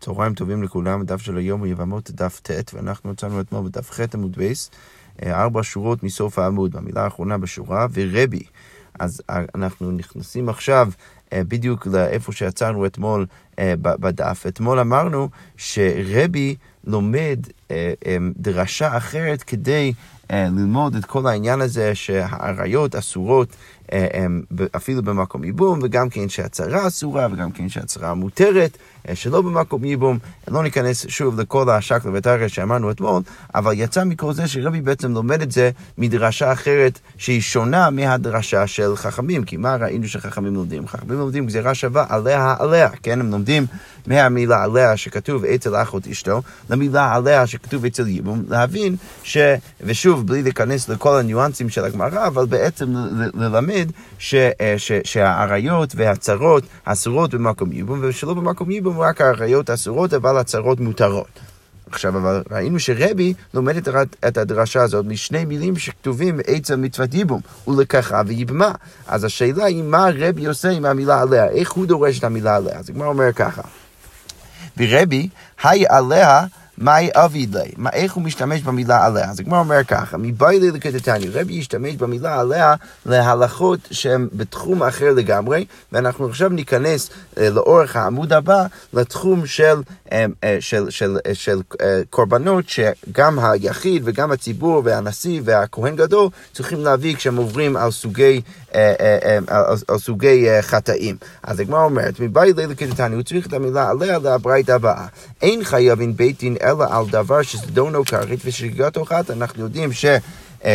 צהריים טובים לכולם, הדף של היום הוא יבמות דף ט', ואנחנו מצאנו אתמול בדף ח' עמוד בייס, אה, ארבע שורות מסוף העמוד, במילה האחרונה בשורה, ורבי. אז אה, אנחנו נכנסים עכשיו בדיוק לאיפה שעצרנו אתמול בדף. אתמול אמרנו שרבי לומד דרשה אחרת כדי ללמוד את כל העניין הזה שהאריות אסורות אפילו במקום ייבום, וגם כן שהצהרה אסורה, וגם כן שהצהרה מותרת. אה, שלא במקום ייבום. לא ניכנס שוב לכל השקלא וטריא שאמרנו אתמול, אבל יצא מכל זה שרבי בעצם לומד את זה מדרשה אחרת שהיא שונה מהדרשה של חכמים. כי מה ראינו שחכמים לומדים? חכמים לומדים גזירה שווה עליה עליה, כן? הם לומדים מהמילה עליה שכתוב אצל אחות אשתו, למילה עליה שכתוב אצל ייבום, להבין ש... ושוב, בלי להיכנס לכל הניואנסים של הגמרא, אבל בעצם ללמד ש... אה, ש... שהאריות והצרות אסורות במקום ייבום, ושלא במקום ייבום רק האריות אסורות, אבל הצרות מותרות. עכשיו, אבל ראינו שרבי לומד את הדרשה הזאת משני מילים שכתובים בעצם מצוות ייבום, ולקחה ויבמה. אז השאלה היא מה רבי עושה עם המילה עליה, איך הוא דורש את המילה עליה. אז הגמרא אומר ככה, ורבי, היי עליה מאי אביד לי, מה, איך הוא משתמש במילה עליה? אז הגמרא אומר ככה, מביילי לקטטני, רבי ישתמש במילה עליה להלכות שהן בתחום אחר לגמרי, ואנחנו עכשיו ניכנס אה, לאורך העמוד הבא לתחום של, אה, אה, של, של, של, של קורבנות שגם היחיד וגם הציבור והנשיא והכהן גדול צריכים להביא כשהם עוברים על סוגי, על, על סוגי אה, חטאים. אז הגמרא אומרת, מביילי לקטטני, הוא צריך את המילה עליה לברית הבאה. אין חייבים בית דין אלא על דבר שזדונו כרית ושגגתו חטא. אנחנו יודעים ש...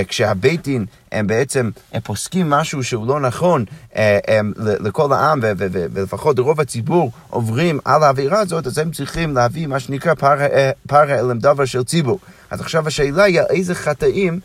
כשהבית דין הם בעצם הם פוסקים משהו שהוא לא נכון אה, הם, לכל העם ולפחות רוב הציבור עוברים על האווירה הזאת, אז הם צריכים להביא מה שנקרא פרא אה, אלם דבר של ציבור. אז עכשיו השאלה היא איזה חטאים אה,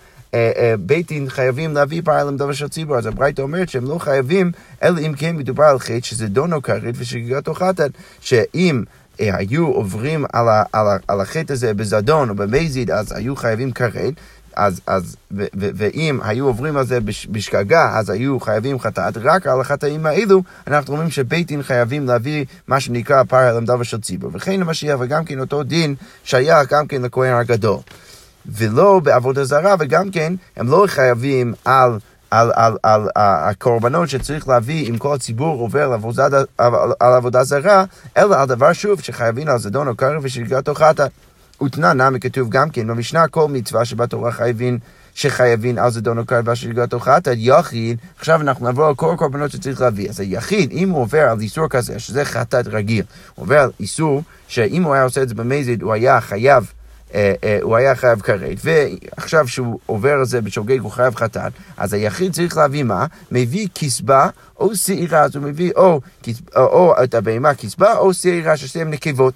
בית דין חייבים להביא פרא אלם דבר של ציבור. אז הברייתא אומרת שהם לא חייבים, אלא אם כן מדובר על חטא שזה דונו כרית ושגגתו חטאת, שאם היו עוברים על, על, על החטא הזה בזדון או במזיד, אז היו חייבים כרת, אז, אז, ו, ו, ואם היו עוברים על זה בשגגה, אז היו חייבים חטאת, רק על החטאים האלו, אנחנו אומרים שבית דין חייבים להביא מה שנקרא פר למדבר של ציבור. וכן למשיח, וגם כן אותו דין שייך גם כן לכהן הגדול. ולא בעבודה זרה, וגם כן, הם לא חייבים על על, על, על, על הקורבנות שצריך להביא אם כל הציבור עובר על עבודה, על, על עבודה זרה, אלא על דבר שוב שחייבים על זדון או קרב ושגגתו חטא. ותנא נמי כתוב גם כן במשנה כל מצווה שבתורה חייבים שחייבים על זדון או קרב ושגגתו חטא, יחיד, עכשיו אנחנו נעבור על כל הקורבנות שצריך להביא. אז היחיד, אם הוא עובר על איסור כזה, שזה חטאת רגיל, הוא עובר על איסור שאם הוא היה עושה את זה במזיד, הוא היה חייב הוא היה חייב כרת, ועכשיו שהוא עובר על זה בשוגג הוא חייב חטאת, אז היחיד צריך להביא מה? מביא כסבה או שעירה, אז הוא מביא או, או, או את הבהמה כסבה או שעירה ששתיהן נקבות.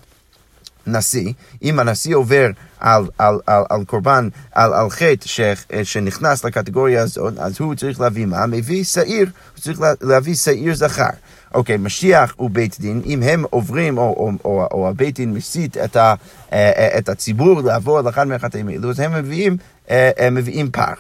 נשיא, אם הנשיא עובר על, על, על, על קורבן, על, על חטא ש, שנכנס לקטגוריה הזאת, אז הוא צריך להביא מה? מביא שעיר, הוא צריך להביא שעיר זכר. אוקיי, משיח ובית דין, אם הם עוברים, או, או, או, או הבית דין מסית את, ה, אה, אה, את הציבור לעבור על אחד מהחטאים האלו, אז הם מביאים, אה, הם מביאים פר.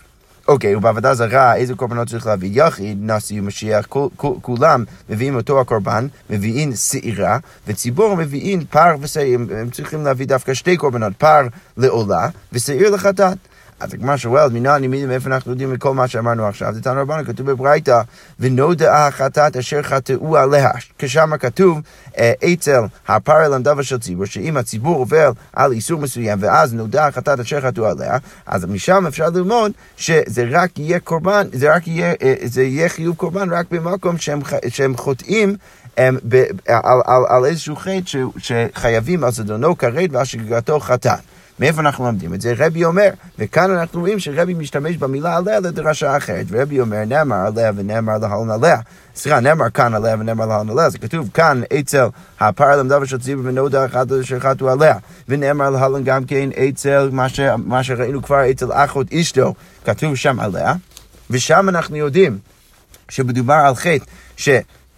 אוקיי, ובעבודה זרה, איזה קורבנות צריך להביא? יחיד, נשיא ומשיח, כולם מביאים אותו הקורבן, מביאים שעירה, וציבור מביאים פר ושעיר, הם צריכים להביא דווקא שתי קורבנות, פר לעולה ושעיר לחטאת. אז הגמרא שואלת, מנהל נימידים, מאיפה אנחנו יודעים מכל מה שאמרנו עכשיו? זה תנא רבנו, כתוב בברייתא, ונודעה החטאת אשר חטאו עליה. כשם כתוב, אה, אצל הפר למדבר של ציבור, שאם הציבור עובר על איסור מסוים, ואז נודעה החטאת אשר חטאו עליה, אז משם אפשר ללמוד שזה רק יהיה קורבן, זה רק יהיה, אה, זה יהיה חיוב קורבן רק במקום שהם, שהם חוטאים הם, ב, על, על, על איזשהו חטא שחייבים על זדונו כרת ועל שגגתו חטאת. מאיפה אנחנו לומדים את זה? רבי אומר, וכאן אנחנו רואים שרבי משתמש במילה עליה לדרשה אחרת, ורבי אומר נאמר עליה ונאמר להלן עליה. סליחה, נאמר כאן עליה ונאמר להלן עליה, זה כתוב כאן אצל הפר של ציבור ונודע אחד אשר חטאו עליה, ונאמר להלן גם כן אצל מה, ש, מה שראינו כבר אצל אחות אשתו, כתוב שם עליה, ושם אנחנו יודעים שמדובר על חטא ש...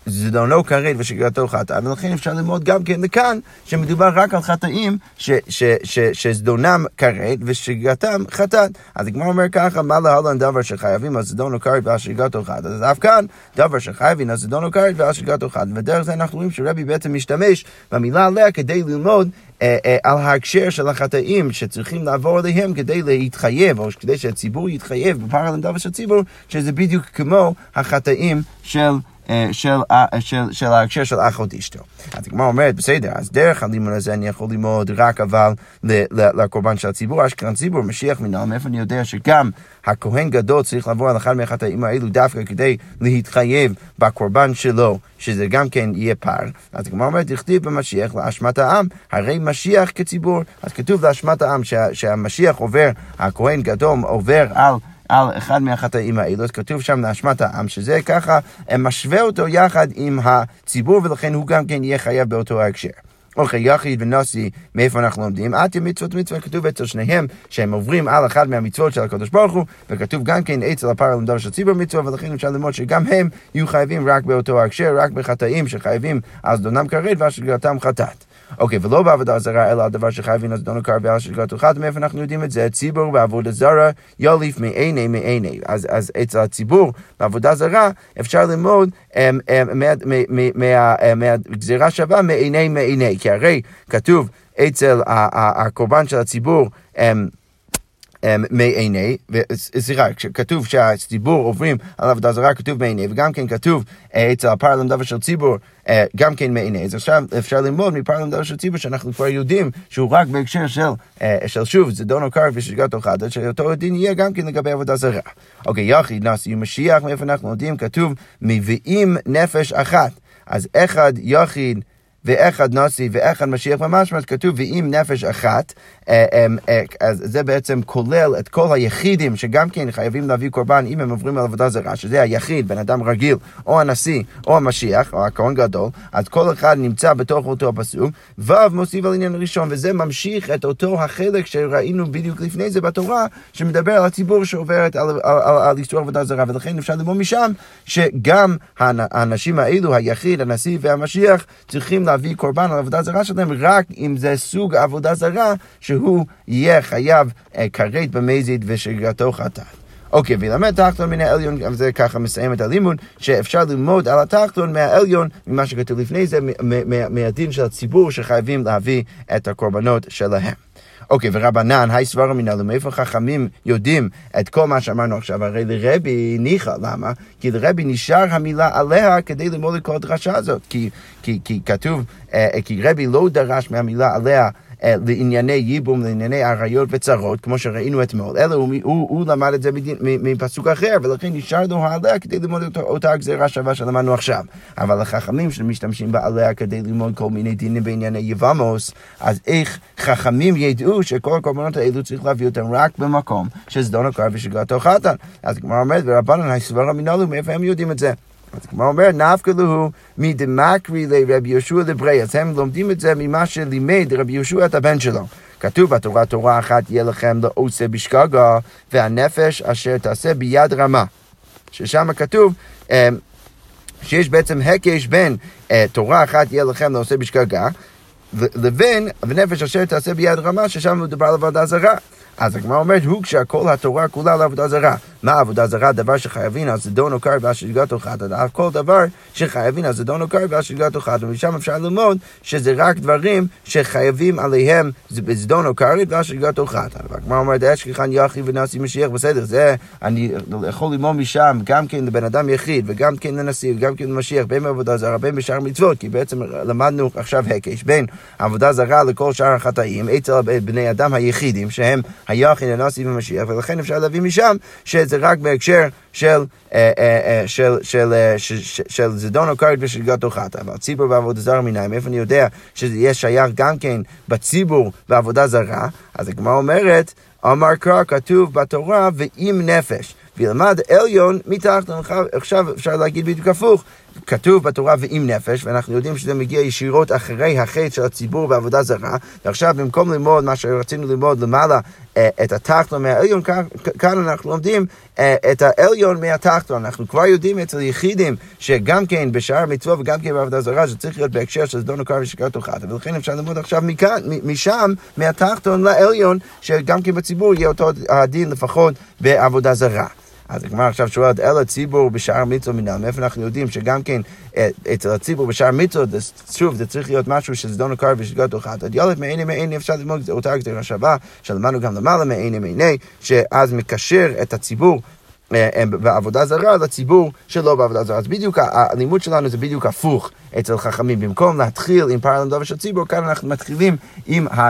זדונו כרת ושגרתו חטא, ולכן אפשר ללמוד גם כן לכאן, שמדובר רק על חטאים שזדונם כרת ושגרתם חטאת. אז הגמרא אומר ככה, מה להלן דבר שחייבים על זדונו כרת ועל שגרתו חטאת. אז אף כאן, דבר שחייבים על זדונו כרת ועל שגרתו חטאת. ודרך זה אנחנו רואים שרבי בעצם משתמש במילה עליה כדי ללמוד אה, אה, על ההקשר של החטאים שצריכים לעבור עליהם כדי להתחייב, או כדי שהציבור יתחייב בפרלמנטר של הציבור, שזה בדיוק כמו החטאים של... אה, של, אה, של, של ההקשר של אחות אשתו. אז הגמרא אומרת, בסדר, אז דרך הלימוד הזה אני יכול ללמוד רק אבל לקורבן של הציבור, אשכנן ציבור, משיח מנהל, מאיפה אני יודע שגם הכהן גדול צריך לעבור על אחד מהחטאים האלו דווקא כדי להתחייב בקורבן שלו, שזה גם כן יהיה פר. אז הגמרא אומרת, תכתיב במשיח לאשמת העם, הרי משיח כציבור. אז כתוב לאשמת העם שה, שהמשיח עובר, הכהן גדול עובר על... על אחד מהחטאים האלו, כתוב שם לאשמת העם, שזה ככה, משווה אותו יחד עם הציבור, ולכן הוא גם כן יהיה חייב באותו ההקשר. אוקיי, יחיד ונשיא, מאיפה אנחנו לומדים? עטיה מצוות מצווה, כתוב אצל שניהם שהם עוברים על אחד מהמצוות של הקדוש ברוך הוא, וכתוב גם כן אצל הפר למדור של ציבור מצווה, ולכן אפשר ללמוד שגם הם יהיו חייבים רק באותו ההקשר, רק בחטאים שחייבים על זדונם כרת ועל שגרתם חטאת. אוקיי, ולא בעבודה זרה, אלא הדבר שחייבים אז דונו קר ועל שגרת אחד, מאיפה אנחנו יודעים את זה? ציבור בעבודה זרה יוליף מעיני מעיני. אז, אז אצל הציבור בעבודה זרה אפשר ללמוד מהגזירה שווה מעיני מעיני, כי הרי כתוב אצל הקורבן של הציבור מעיני, סליחה, כתוב שהציבור עוברים על עבודה זרה, כתוב מעיני, וגם כן כתוב אצל הפרלם דבר של ציבור, גם כן מעיני. אז עכשיו אפשר ללמוד מפרלם דבר של ציבור שאנחנו כבר יודעים שהוא רק בהקשר של, של שוב, זה דונו קרק ושגת אוחד, שאותו דין יהיה גם כן לגבי עבודה זרה. אוקיי, יחיד נשיא משיח, מאיפה אנחנו יודעים? כתוב מביאים נפש אחת. אז אחד יחיד ואחד נשיא ואחד משיח ממש, כתוב ואם נפש אחת, אה, אה, אה, אז זה בעצם כולל את כל היחידים שגם כן חייבים להביא קורבן אם הם עוברים על עבודה זרה, שזה היחיד, בן אדם רגיל, או הנשיא, או המשיח, או הכהן גדול, אז כל אחד נמצא בתוך אותו הפסוק, ו' מוסיף על עניין ראשון, וזה ממשיך את אותו החלק שראינו בדיוק לפני זה בתורה, שמדבר על הציבור שעוברת על, על, על, על איסור עבודה זרה, ולכן אפשר ללמוד משם שגם האנשים האלו, היחיד, הנשיא והמשיח, צריכים להביא קורבן על עבודה זרה שלהם רק אם זה סוג עבודה זרה שהוא יהיה חייב אה, כרת במזיד ושגרתו חטאת. אוקיי, וילמד תחתון מן העליון, גם זה ככה מסיים את הלימוד, שאפשר ללמוד על התחתון מהעליון, ממה שכתוב לפני זה, מהדין של הציבור שחייבים להביא את הקורבנות שלהם. אוקיי, ורבנן, היי סברה מנהלו, מאיפה חכמים יודעים את כל מה שאמרנו עכשיו? הרי לרבי ניחא, למה? כי לרבי נשאר המילה עליה כדי ללמוד את כל הדרשה הזאת. כי, כי, כי כתוב, אה, כי רבי לא דרש מהמילה עליה אה, לענייני ייבום, לענייני עריות וצרות, כמו שראינו אתמול, אלא הוא, הוא, הוא למד את זה מפסוק אחר, ולכן נשאר לו העליה כדי ללמוד אותה, אותה הגזירה שווה שלמדנו עכשיו. אבל החכמים שמשתמשים בעליה כדי ללמוד כל מיני דינים בענייני יבמוס, אז איך חכמים ידעו שכל הקורבנות האלו צריך להביא אותם רק במקום שזדון הקר ושגרתו חתן. אז הגמרא אומרת, ורבנן הסברה מנהלו, מאיפה הם יודעים את זה? אז כמו אומר, נפקא לו מדמקרי לרבי יהושע לברי, אז הם לומדים את זה ממה שלימד רבי יהושע את הבן שלו. כתוב בתורה, תורה אחת יהיה לכם לעושה בשגגה, והנפש אשר תעשה ביד רמה. ששם כתוב אה, שיש בעצם הקש בין אה, תורה אחת יהיה לכם לעושה בשגגה, לבין ונפש אשר תעשה ביד רמה, ששם מדובר על עבודה זרה. אז הגמרא אומרת, הוא כשהכל התורה כולה לעבודה זרה. מה עבודה זרה? דבר שחייבים על זדון או קר ועל שגגת אוכלת. כל דבר שחייבים על זדון או קר ועל שגגת אוכלת. ומשם אפשר ללמוד שזה רק דברים שחייבים עליהם בזדון או קרית ועל שגגת אוכלת. הגמרא אומרת, אשכחן יחי ונשיא משיח, בסדר, זה אני יכול ללמוד משם גם כן לבן אדם יחיד וגם כן לנשיא וגם כן למשיח, בין בעבודה זרה, בין בשאר מצוות, כי בעצם למדנו עכשיו הקש בין עבודה זרה לכל שאר החטאים, אצל בני אדם היחידים שהם היחיד, הנשיא ומשיח, ולכן אפשר להביא משם שזה רק בהקשר של, אה, אה, אה, של, של, של זדון או כרת ושל חטא. אבל ציבור בעבודה זרה מניים, איפה אני יודע שזה יהיה שייך גם כן בציבור בעבודה זרה? אז הגמרא אומרת, אמר קרא כתוב בתורה ועם נפש. וילמד עליון מתחת, עכשיו אפשר להגיד בדיוק הפוך, כתוב בתורה ועם נפש, ואנחנו יודעים שזה מגיע ישירות אחרי החטא של הציבור בעבודה זרה, ועכשיו במקום ללמוד מה שרצינו ללמוד למעלה, אה, את התחתון מהעליון, כאן, אנחנו לומדים אה, את העליון מהתחתון. אנחנו כבר יודעים אצל יחידים שגם כן בשאר המצווה וגם כן בעבודה זרה, זה צריך להיות בהקשר של זדון וקרב ושקרת תוכת, ולכן אפשר ללמוד עכשיו מכאן, משם, מהתחתון לעליון, שגם כן בציבור יהיה אותו הדין לפחות בעבודה זרה. אז הגמרא עכשיו שואלת, אל הציבור בשאר מצווה מנהל, מאיפה אנחנו יודעים שגם כן אה, אצל הציבור בשאר מצווה, שוב, זה צריך להיות משהו שזדון הקרב ושגת תוכת. עד ילד מעיני מעיני אפשר ללמוד אותה גזירה שווה, שלמדנו גם למעלה מעיני מעיני, שאז מקשר את הציבור. אה, אה, בעבודה זרה לציבור שלא בעבודה זרה. אז בדיוק הלימוד שלנו זה בדיוק הפוך אצל חכמים. במקום להתחיל עם פרלם דובר של ציבור, כאן אנחנו מתחילים עם, ה,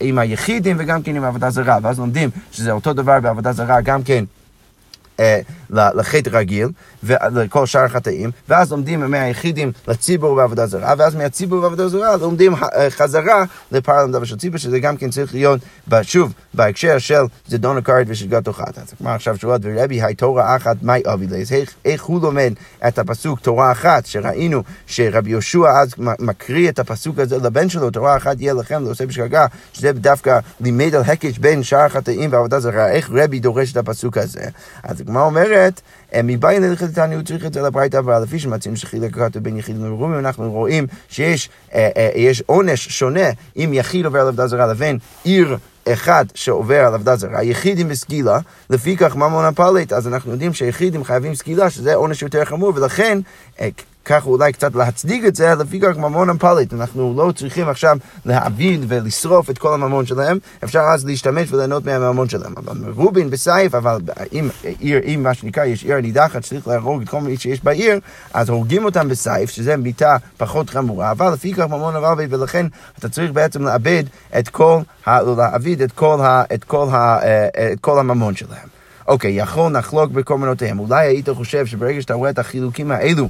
עם היחידים וגם כן עם עבודה זרה. ואז לומדים שזה אותו דבר בעבודה זרה גם כן. אה, לחטא רגיל ולכל שאר החטאים, ואז לומדים מהיחידים לציבור בעבודה זרה, ואז מהציבור בעבודה זרה לומדים אה, חזרה לפר העלם דבר של ציבור, שזה גם כן צריך להיות, שוב, בהקשר של זדונו כרת ושגגתו חטאת. אז הגמרא עכשיו שואלת, ורבי, האי תורה אחת, מאי עביד ליה? איך, הוא לומד את הפסוק תורה אחת, שראינו שרבי יהושע אז מקריא את הפסוק הזה לבן שלו, תורה אחת יהיה לכם לעושה בשגגה, שזה דווקא לימד על היקש בין שאר החטאים בעבודה זרה, איך רבי דורש את הפסוק הזה? אז הגמרא אומרת, אה, מבעיה ללכת איתנו, הוא צריך את זה לברייתא, אבל לפי שמציעים שחילק כתוב בין יחידים למרומים, אנחנו רואים שיש אה, אה, עונש שונה אם יחיד עובר על עבודה זרה לבין עיר אחד שעובר על עבודה זרה, יחידים בסגילה, לפיכך ממון הפלט, אז אנחנו יודעים שיחידים חייבים סגילה, שזה עונש יותר חמור, ולכן ככה אולי קצת להצדיק את זה, לפי כך ממון הפליט. אנחנו לא צריכים עכשיו להעביד ולשרוף את כל הממון שלהם, אפשר אז להשתמש וליהנות מהממון שלהם. אבל רובין בסייף, אבל אם עיר, אם מה שנקרא, יש עיר נידחת, צריך להרוג את כל מי שיש בעיר, אז הורגים אותם בסייף, שזה מיתה פחות חמורה, אבל לפי כך ממון הרבי, ולכן אתה צריך בעצם לאבד את כל, להעביד את כל, את כל, אה, את כל הממון שלהם. אוקיי, יכול נחלוק בקורבנותיהם. אולי היית חושב שברגע שאתה רואה את החילוקים האלו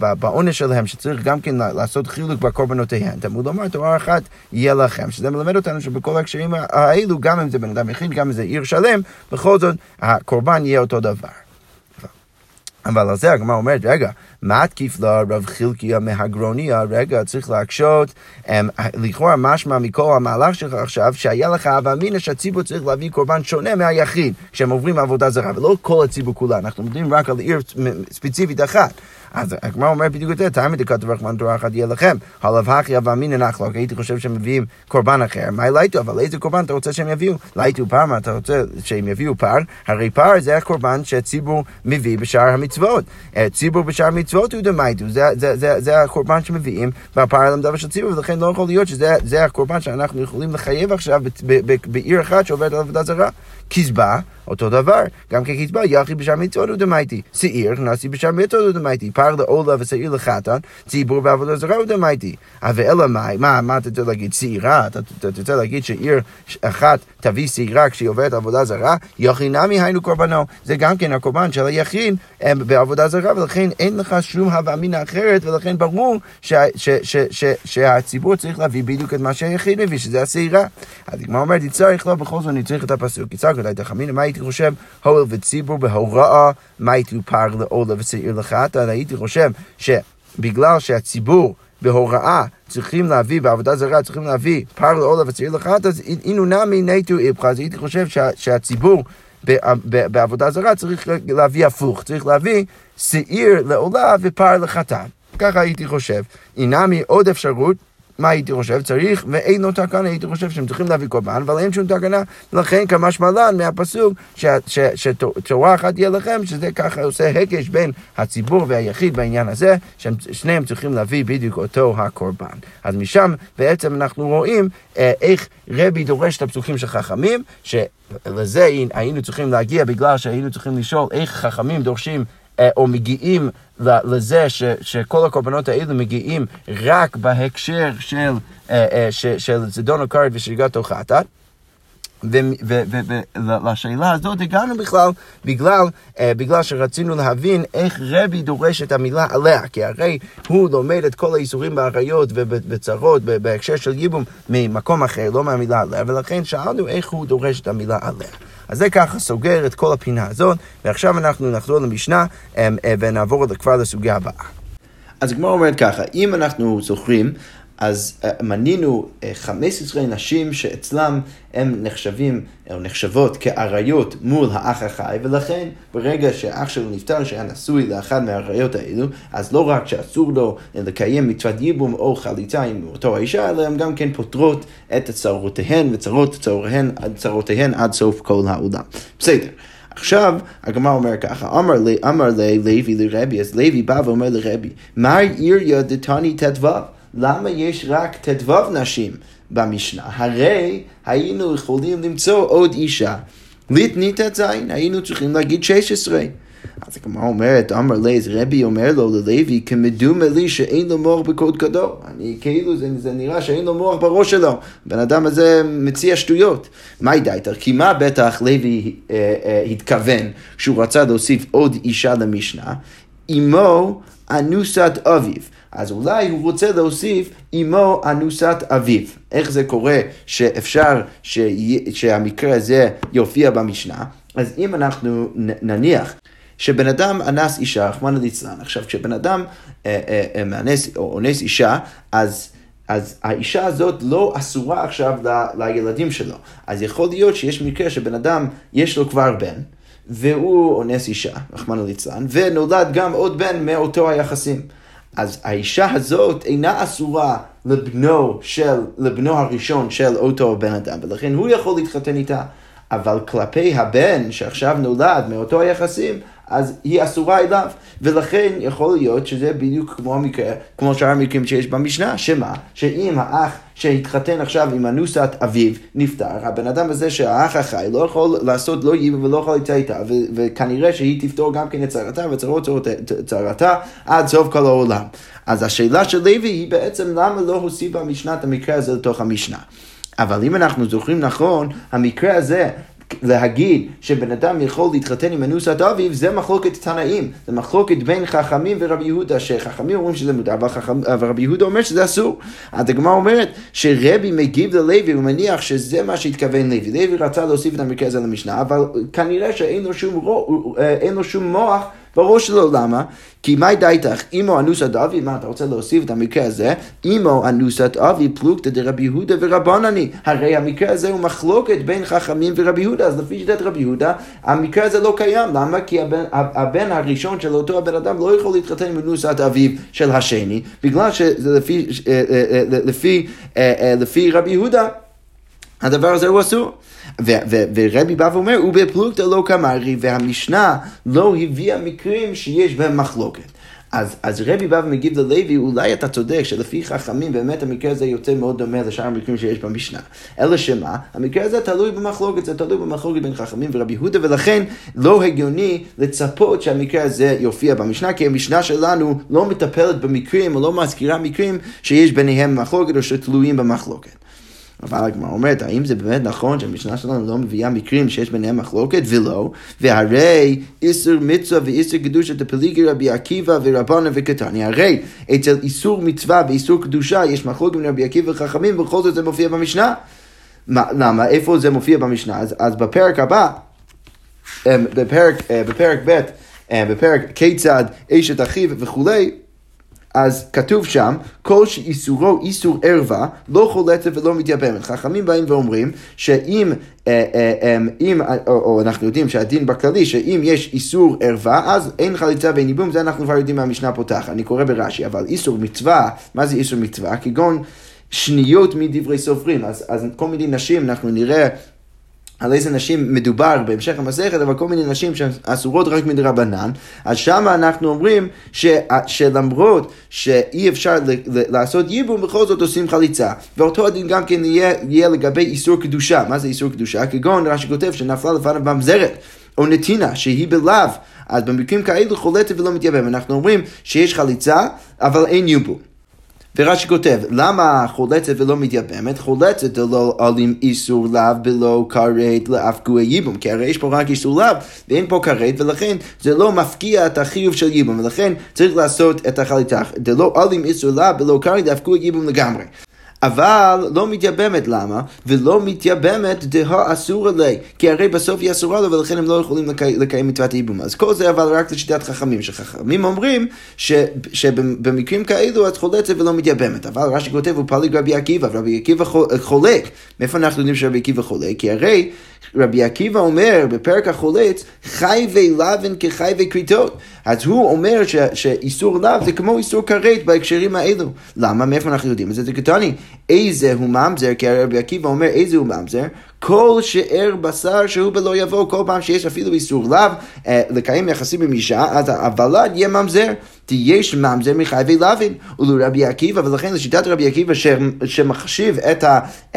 בעונש שלהם, שצריך גם כן לעשות חילוק בקורבנותיהם, תמוד לומר תורה אחת יהיה לכם. שזה מלמד אותנו שבכל הקשרים האלו, גם אם זה בן אדם יחיד, גם אם זה עיר שלם, בכל זאת הקורבן יהיה אותו דבר. אבל על זה הגמרא אומרת, רגע, מתקיף לה רב חילקיה מהגרוניה, רגע, צריך להקשות, אמ, לכאורה משמע מכל המהלך שלך עכשיו, שהיה לך הווה אמינא שהציבור צריך להביא קורבן שונה מהיחיד, כשהם עוברים עבודה זרה, ולא כל הציבור כולה, אנחנו מדברים רק על עיר ספציפית אחת. אז הגמרא אומר בדיוק את זה, תעמיד כתוב רחמן תורה אחת יהיה לכם, דלאו הכי הוה אמינא נחלוק, הייתי חושב שהם מביאים קורבן אחר, מאי לייתו, אבל איזה קורבן אתה רוצה שהם יביאו? לייתו פר, מה אתה רוצה שהם יביאו פר? הרי פר זה הקורבן שהציבור מביא בשאר המצוות. אה, ציבור בשאר המצוות הוא דמייתו, זה, הקורבן שמביאים בפר העלם דבר של ציבור, ולכן לא יכול להיות שזה הקורבן שאנחנו יכולים לחייב עכשיו בעיר אחת שעוברת על עבודה זרה. כשבה, אותו דבר, גם כן כשבה, יחיד בשאר מצוות הוא דמייתי. שעיר, נשיא בשאר מצוות הוא דמייתי. פר לעולה ושעיר לחטאת, ציבור בעבודה זרה ודמייתי. אבל אלא מה, מה, אתה רוצה להגיד? שעירה? אתה רוצה להגיד שעיר אחת תביא שעירה כשהיא עוברת עבודה זרה? יחי נמי היינו קורבנו. זה גם כן הקורבן של היחיד בעבודה זרה, ולכן אין לך שום הווה אמינא אחרת, ולכן ברור שהציבור צריך להביא בדיוק את מה שהיחיד מביא, שזה השעירה. אז הגמרא אומרת, יצטרך לו, בכל זאת אני צריך את הפסוק. יצטרך אולי תחמין, מה הייתי חושב? הואל וציבור בהוראה, מה הייתי פר לעולה ושעיר לחטא? הייתי חושב שבגלל שהציבור בהוראה צריכים להביא, בעבודה זרה צריכים להביא פר לעולה ושעיר לחטא, אז אינו נמי נטו איפך, אז הייתי חושב שה, שהציבור בעבודה זרה צריך להביא הפוך, צריך להביא שעיר לעולה ופר לחטא. ככה הייתי חושב. אינמי עוד אפשרות מה הייתי חושב? צריך, ואין לו תקנה, הייתי חושב שהם צריכים להביא קורבן, אבל אין שום תקנה, ולכן כמשמע לן מהפסוק שתורה אחת תהיה לכם, שזה ככה עושה הקש בין הציבור והיחיד בעניין הזה, ששניהם צריכים להביא בדיוק אותו הקורבן. אז משם בעצם אנחנו רואים אה, איך רבי דורש את הפסוקים של חכמים, שלזה היינו צריכים להגיע בגלל שהיינו צריכים לשאול איך חכמים דורשים או מגיעים לזה ש, שכל הקורבנות האלו מגיעים רק בהקשר של, אה, אה, של זדון הקרד ושריגת תוכחת. ולשאלה הזאת הגענו בכלל בגלל, uh, בגלל שרצינו להבין איך רבי דורש את המילה עליה, כי הרי הוא לומד את כל האיסורים באריות ובצרות בהקשר של ייבום ממקום אחר, לא מהמילה עליה, ולכן שאלנו איך הוא דורש את המילה עליה. אז זה ככה סוגר את כל הפינה הזאת, ועכשיו אנחנו נחזור למשנה אמ, אה, ונעבור כבר לסוגיה הבאה. אז הגמרא אומרת ככה, אם אנחנו זוכרים, אז uh, מנינו uh, 15 נשים שאצלם הם נחשבים או נחשבות כאריות מול האח החי, ולכן ברגע שהאח שלו נפטר, שהיה נשוי לאחד מהאריות האלו, אז לא רק שאסור לו לקיים מצוות ייבום או חליצה עם אותו האישה, אלא הן גם כן פותרות את צרותיהן וצרות צרותיהן, צרותיהן עד סוף כל העולם. בסדר. עכשיו, הגמרא אומר ככה, אמר, לי, אמר לי לוי לרבי, אז לוי בא ואומר לרבי, מה עיריה דתני ט"ו? למה יש רק ט"ו נשים במשנה? הרי היינו יכולים למצוא עוד אישה. ליטני ט"ז, היינו צריכים להגיד 16. אז הגמרא אומרת, אמר לי, אז רבי אומר לו ללוי, כמדומה לי שאין לו מוח בקודקדו. אני כאילו, זה, זה נראה שאין לו מוח בראש שלו. בן אדם הזה מציע שטויות. מה דייתר? כי מה בטח לוי אה, אה, התכוון כשהוא רצה להוסיף עוד אישה למשנה? אמו אנוסת אביו. אז אולי הוא רוצה להוסיף אמו אנוסת אביו. איך זה קורה שאפשר ש... שהמקרה הזה יופיע במשנה? אז אם אנחנו נניח שבן אדם אנס אישה, רחמנא ליצלן, עכשיו כשבן אדם אה, אה, אה, מאנס או אונס אישה, אז... אז האישה הזאת לא אסורה עכשיו ל, לילדים שלו. אז יכול להיות שיש מקרה שבן אדם, יש לו כבר בן, והוא אונס אישה, רחמנא ליצלן, ונולד גם עוד בן מאותו היחסים. אז האישה הזאת אינה אסורה לבנו של, לבנו הראשון של אותו בן אדם, ולכן הוא יכול להתחתן איתה. אבל כלפי הבן שעכשיו נולד מאותו היחסים, אז היא אסורה אליו, ולכן יכול להיות שזה בדיוק כמו המקרה, כמו שאר המקרים שיש במשנה, שמה? שאם האח שהתחתן עכשיו עם אנוסת אביו נפטר, הבן אדם הזה שהאח החי לא יכול לעשות לא ייבא ולא יכול להתא איתה, וכנראה שהיא תפתור גם כן את צרתה וצרות צרתה עד סוף כל העולם. אז השאלה של לוי היא בעצם למה לא הוסיף המשנה את המקרה הזה לתוך המשנה. אבל אם אנחנו זוכרים נכון, המקרה הזה להגיד שבן אדם יכול להתחתן עם אנוסת אביו, זה מחלוקת תנאים. זה מחלוקת בין חכמים ורבי יהודה, שחכמים אומרים שזה מותר, ורבי יהודה אומר שזה אסור. אז הגמרא אומרת שרבי מגיב ללוי, הוא מניח שזה מה שהתכוון לוי. לוי רצה להוסיף את המקרה הזה למשנה, אבל כנראה שאין לו שום, אה, לו שום מוח. בראש שלו, למה? כי מאי דייתך, אימו אנוסת אבי, מה אתה רוצה להוסיף את המקרה הזה? אימו אנוסת אבי פלוגתא דרבי יהודה ורבנני. הרי המקרה הזה הוא מחלוקת בין חכמים ורבי יהודה, אז לפי שיטת רבי יהודה, המקרה הזה לא קיים. למה? כי הבן, הבן הראשון של אותו הבן אדם לא יכול להתחתן עם אנוסת אביו של השני, בגלל שזה לפי, אה, אה, אה, לפי, לפי רבי יהודה. הדבר הזה הוא אסור. ורבי בא ואומר, ובפלוגתא לא כמרי, והמשנה לא הביאה מקרים שיש בהם מחלוקת. אז, אז רבי בא ומגיב ללוי, אולי אתה צודק שלפי חכמים באמת המקרה הזה יוצא מאוד דומה לשאר המקרים שיש במשנה. אלא שמה? המקרה הזה תלוי במחלוקת, זה תלוי במחלוקת בין חכמים ורבי יהודה, ולכן לא הגיוני לצפות שהמקרה הזה יופיע במשנה, כי המשנה שלנו לא מטפלת במקרים או לא מזכירה מקרים שיש ביניהם מחלוקת או שתלויים במחלוקת. אבל הגמרא אומרת, האם זה באמת נכון שהמשנה שלנו לא מביאה מקרים שיש ביניהם מחלוקת? ולא. והרי איסור מצווה ואיסור קדושה דפליגי רבי עקיבא ורבנה וקטני. הרי אצל איסור מצווה ואיסור קדושה יש מחלוקת בין רבי עקיבא וחכמים, ובכל זאת זה מופיע במשנה. מה, למה? איפה זה מופיע במשנה? אז, אז בפרק הבא, אמ, בפרק, אה, בפרק ב', אה, בפרק כיצד אשת אחיו וכולי, אז כתוב שם, כל שאיסורו איסור ערווה, לא חולצת ולא מתייבמת. חכמים באים ואומרים שאם, אה, אה, אמ, אם, או, או אנחנו יודעים שהדין בכללי, שאם יש איסור ערווה, אז אין חליצה ואין ייבום, זה אנחנו כבר יודעים מהמשנה פותח. אני קורא ברש"י, אבל איסור מצווה, מה זה איסור מצווה? כגון שניות מדברי סופרים. אז, אז כל מיני נשים, אנחנו נראה על איזה נשים מדובר בהמשך המסכת, אבל כל מיני נשים שהן אסורות רק מדרבנן, אז שם אנחנו אומרים ש, שלמרות שאי אפשר ל, ל, לעשות ייבום, בכל זאת עושים חליצה. ואותו הדין גם כן יהיה, יהיה לגבי איסור קדושה. מה זה איסור קדושה? כגון רש"י כותב שנפלה לפניו ממזרת. או נתינה, שהיא בלאו, אז במקרים כאלו חולטת ולא מתייבם. אנחנו אומרים שיש חליצה, אבל אין ייבום. ורש"י כותב, למה חולצת ולא מתייבמת? חולצת דלא עלים איסור לאו בלא כרת לאף גוי ייבום, כי הרי יש פה רק איסור לאו ואין פה כרת, ולכן זה לא מפקיע את החיוב של ייבום, ולכן צריך לעשות את החליטה. דלא עלים איסור לאו בלא כרת לאף גוי ייבום לגמרי. אבל לא מתייבמת, למה? ולא מתייבמת דה אסור עלי, כי הרי בסוף היא אסורה לו ולכן הם לא יכולים לקי, לקיים מצוות הייבום. אז כל זה אבל רק לשיטת חכמים, שחכמים אומרים ש, שבמקרים כאלו את חולצת ולא מתייבמת. אבל רש"י כותב, הוא פליג רבי עקיבא, ורבי עקיבא חולק. מאיפה אנחנו יודעים שרבי עקיבא חולק? כי הרי רבי עקיבא אומר בפרק החולץ, חייבי לבן כחייבי כריתות. אז הוא אומר ש, שאיסור לאו זה כמו איסור כרת בהקשרים האלו. למה? מאיפה אנחנו יודעים את זה? זה קטני. איזה הוא ממזר? כי רבי עקיבא אומר איזה הוא ממזר? כל שאר בשר שהוא בלא יבוא, כל פעם שיש אפילו איסור לאו אה, לקיים יחסים עם אישה, אז הוולד יהיה ממזר. תהיה ממזר מחייבי לאווין, ולרבי עקיבא, ולכן לשיטת רבי עקיבא שמחשיב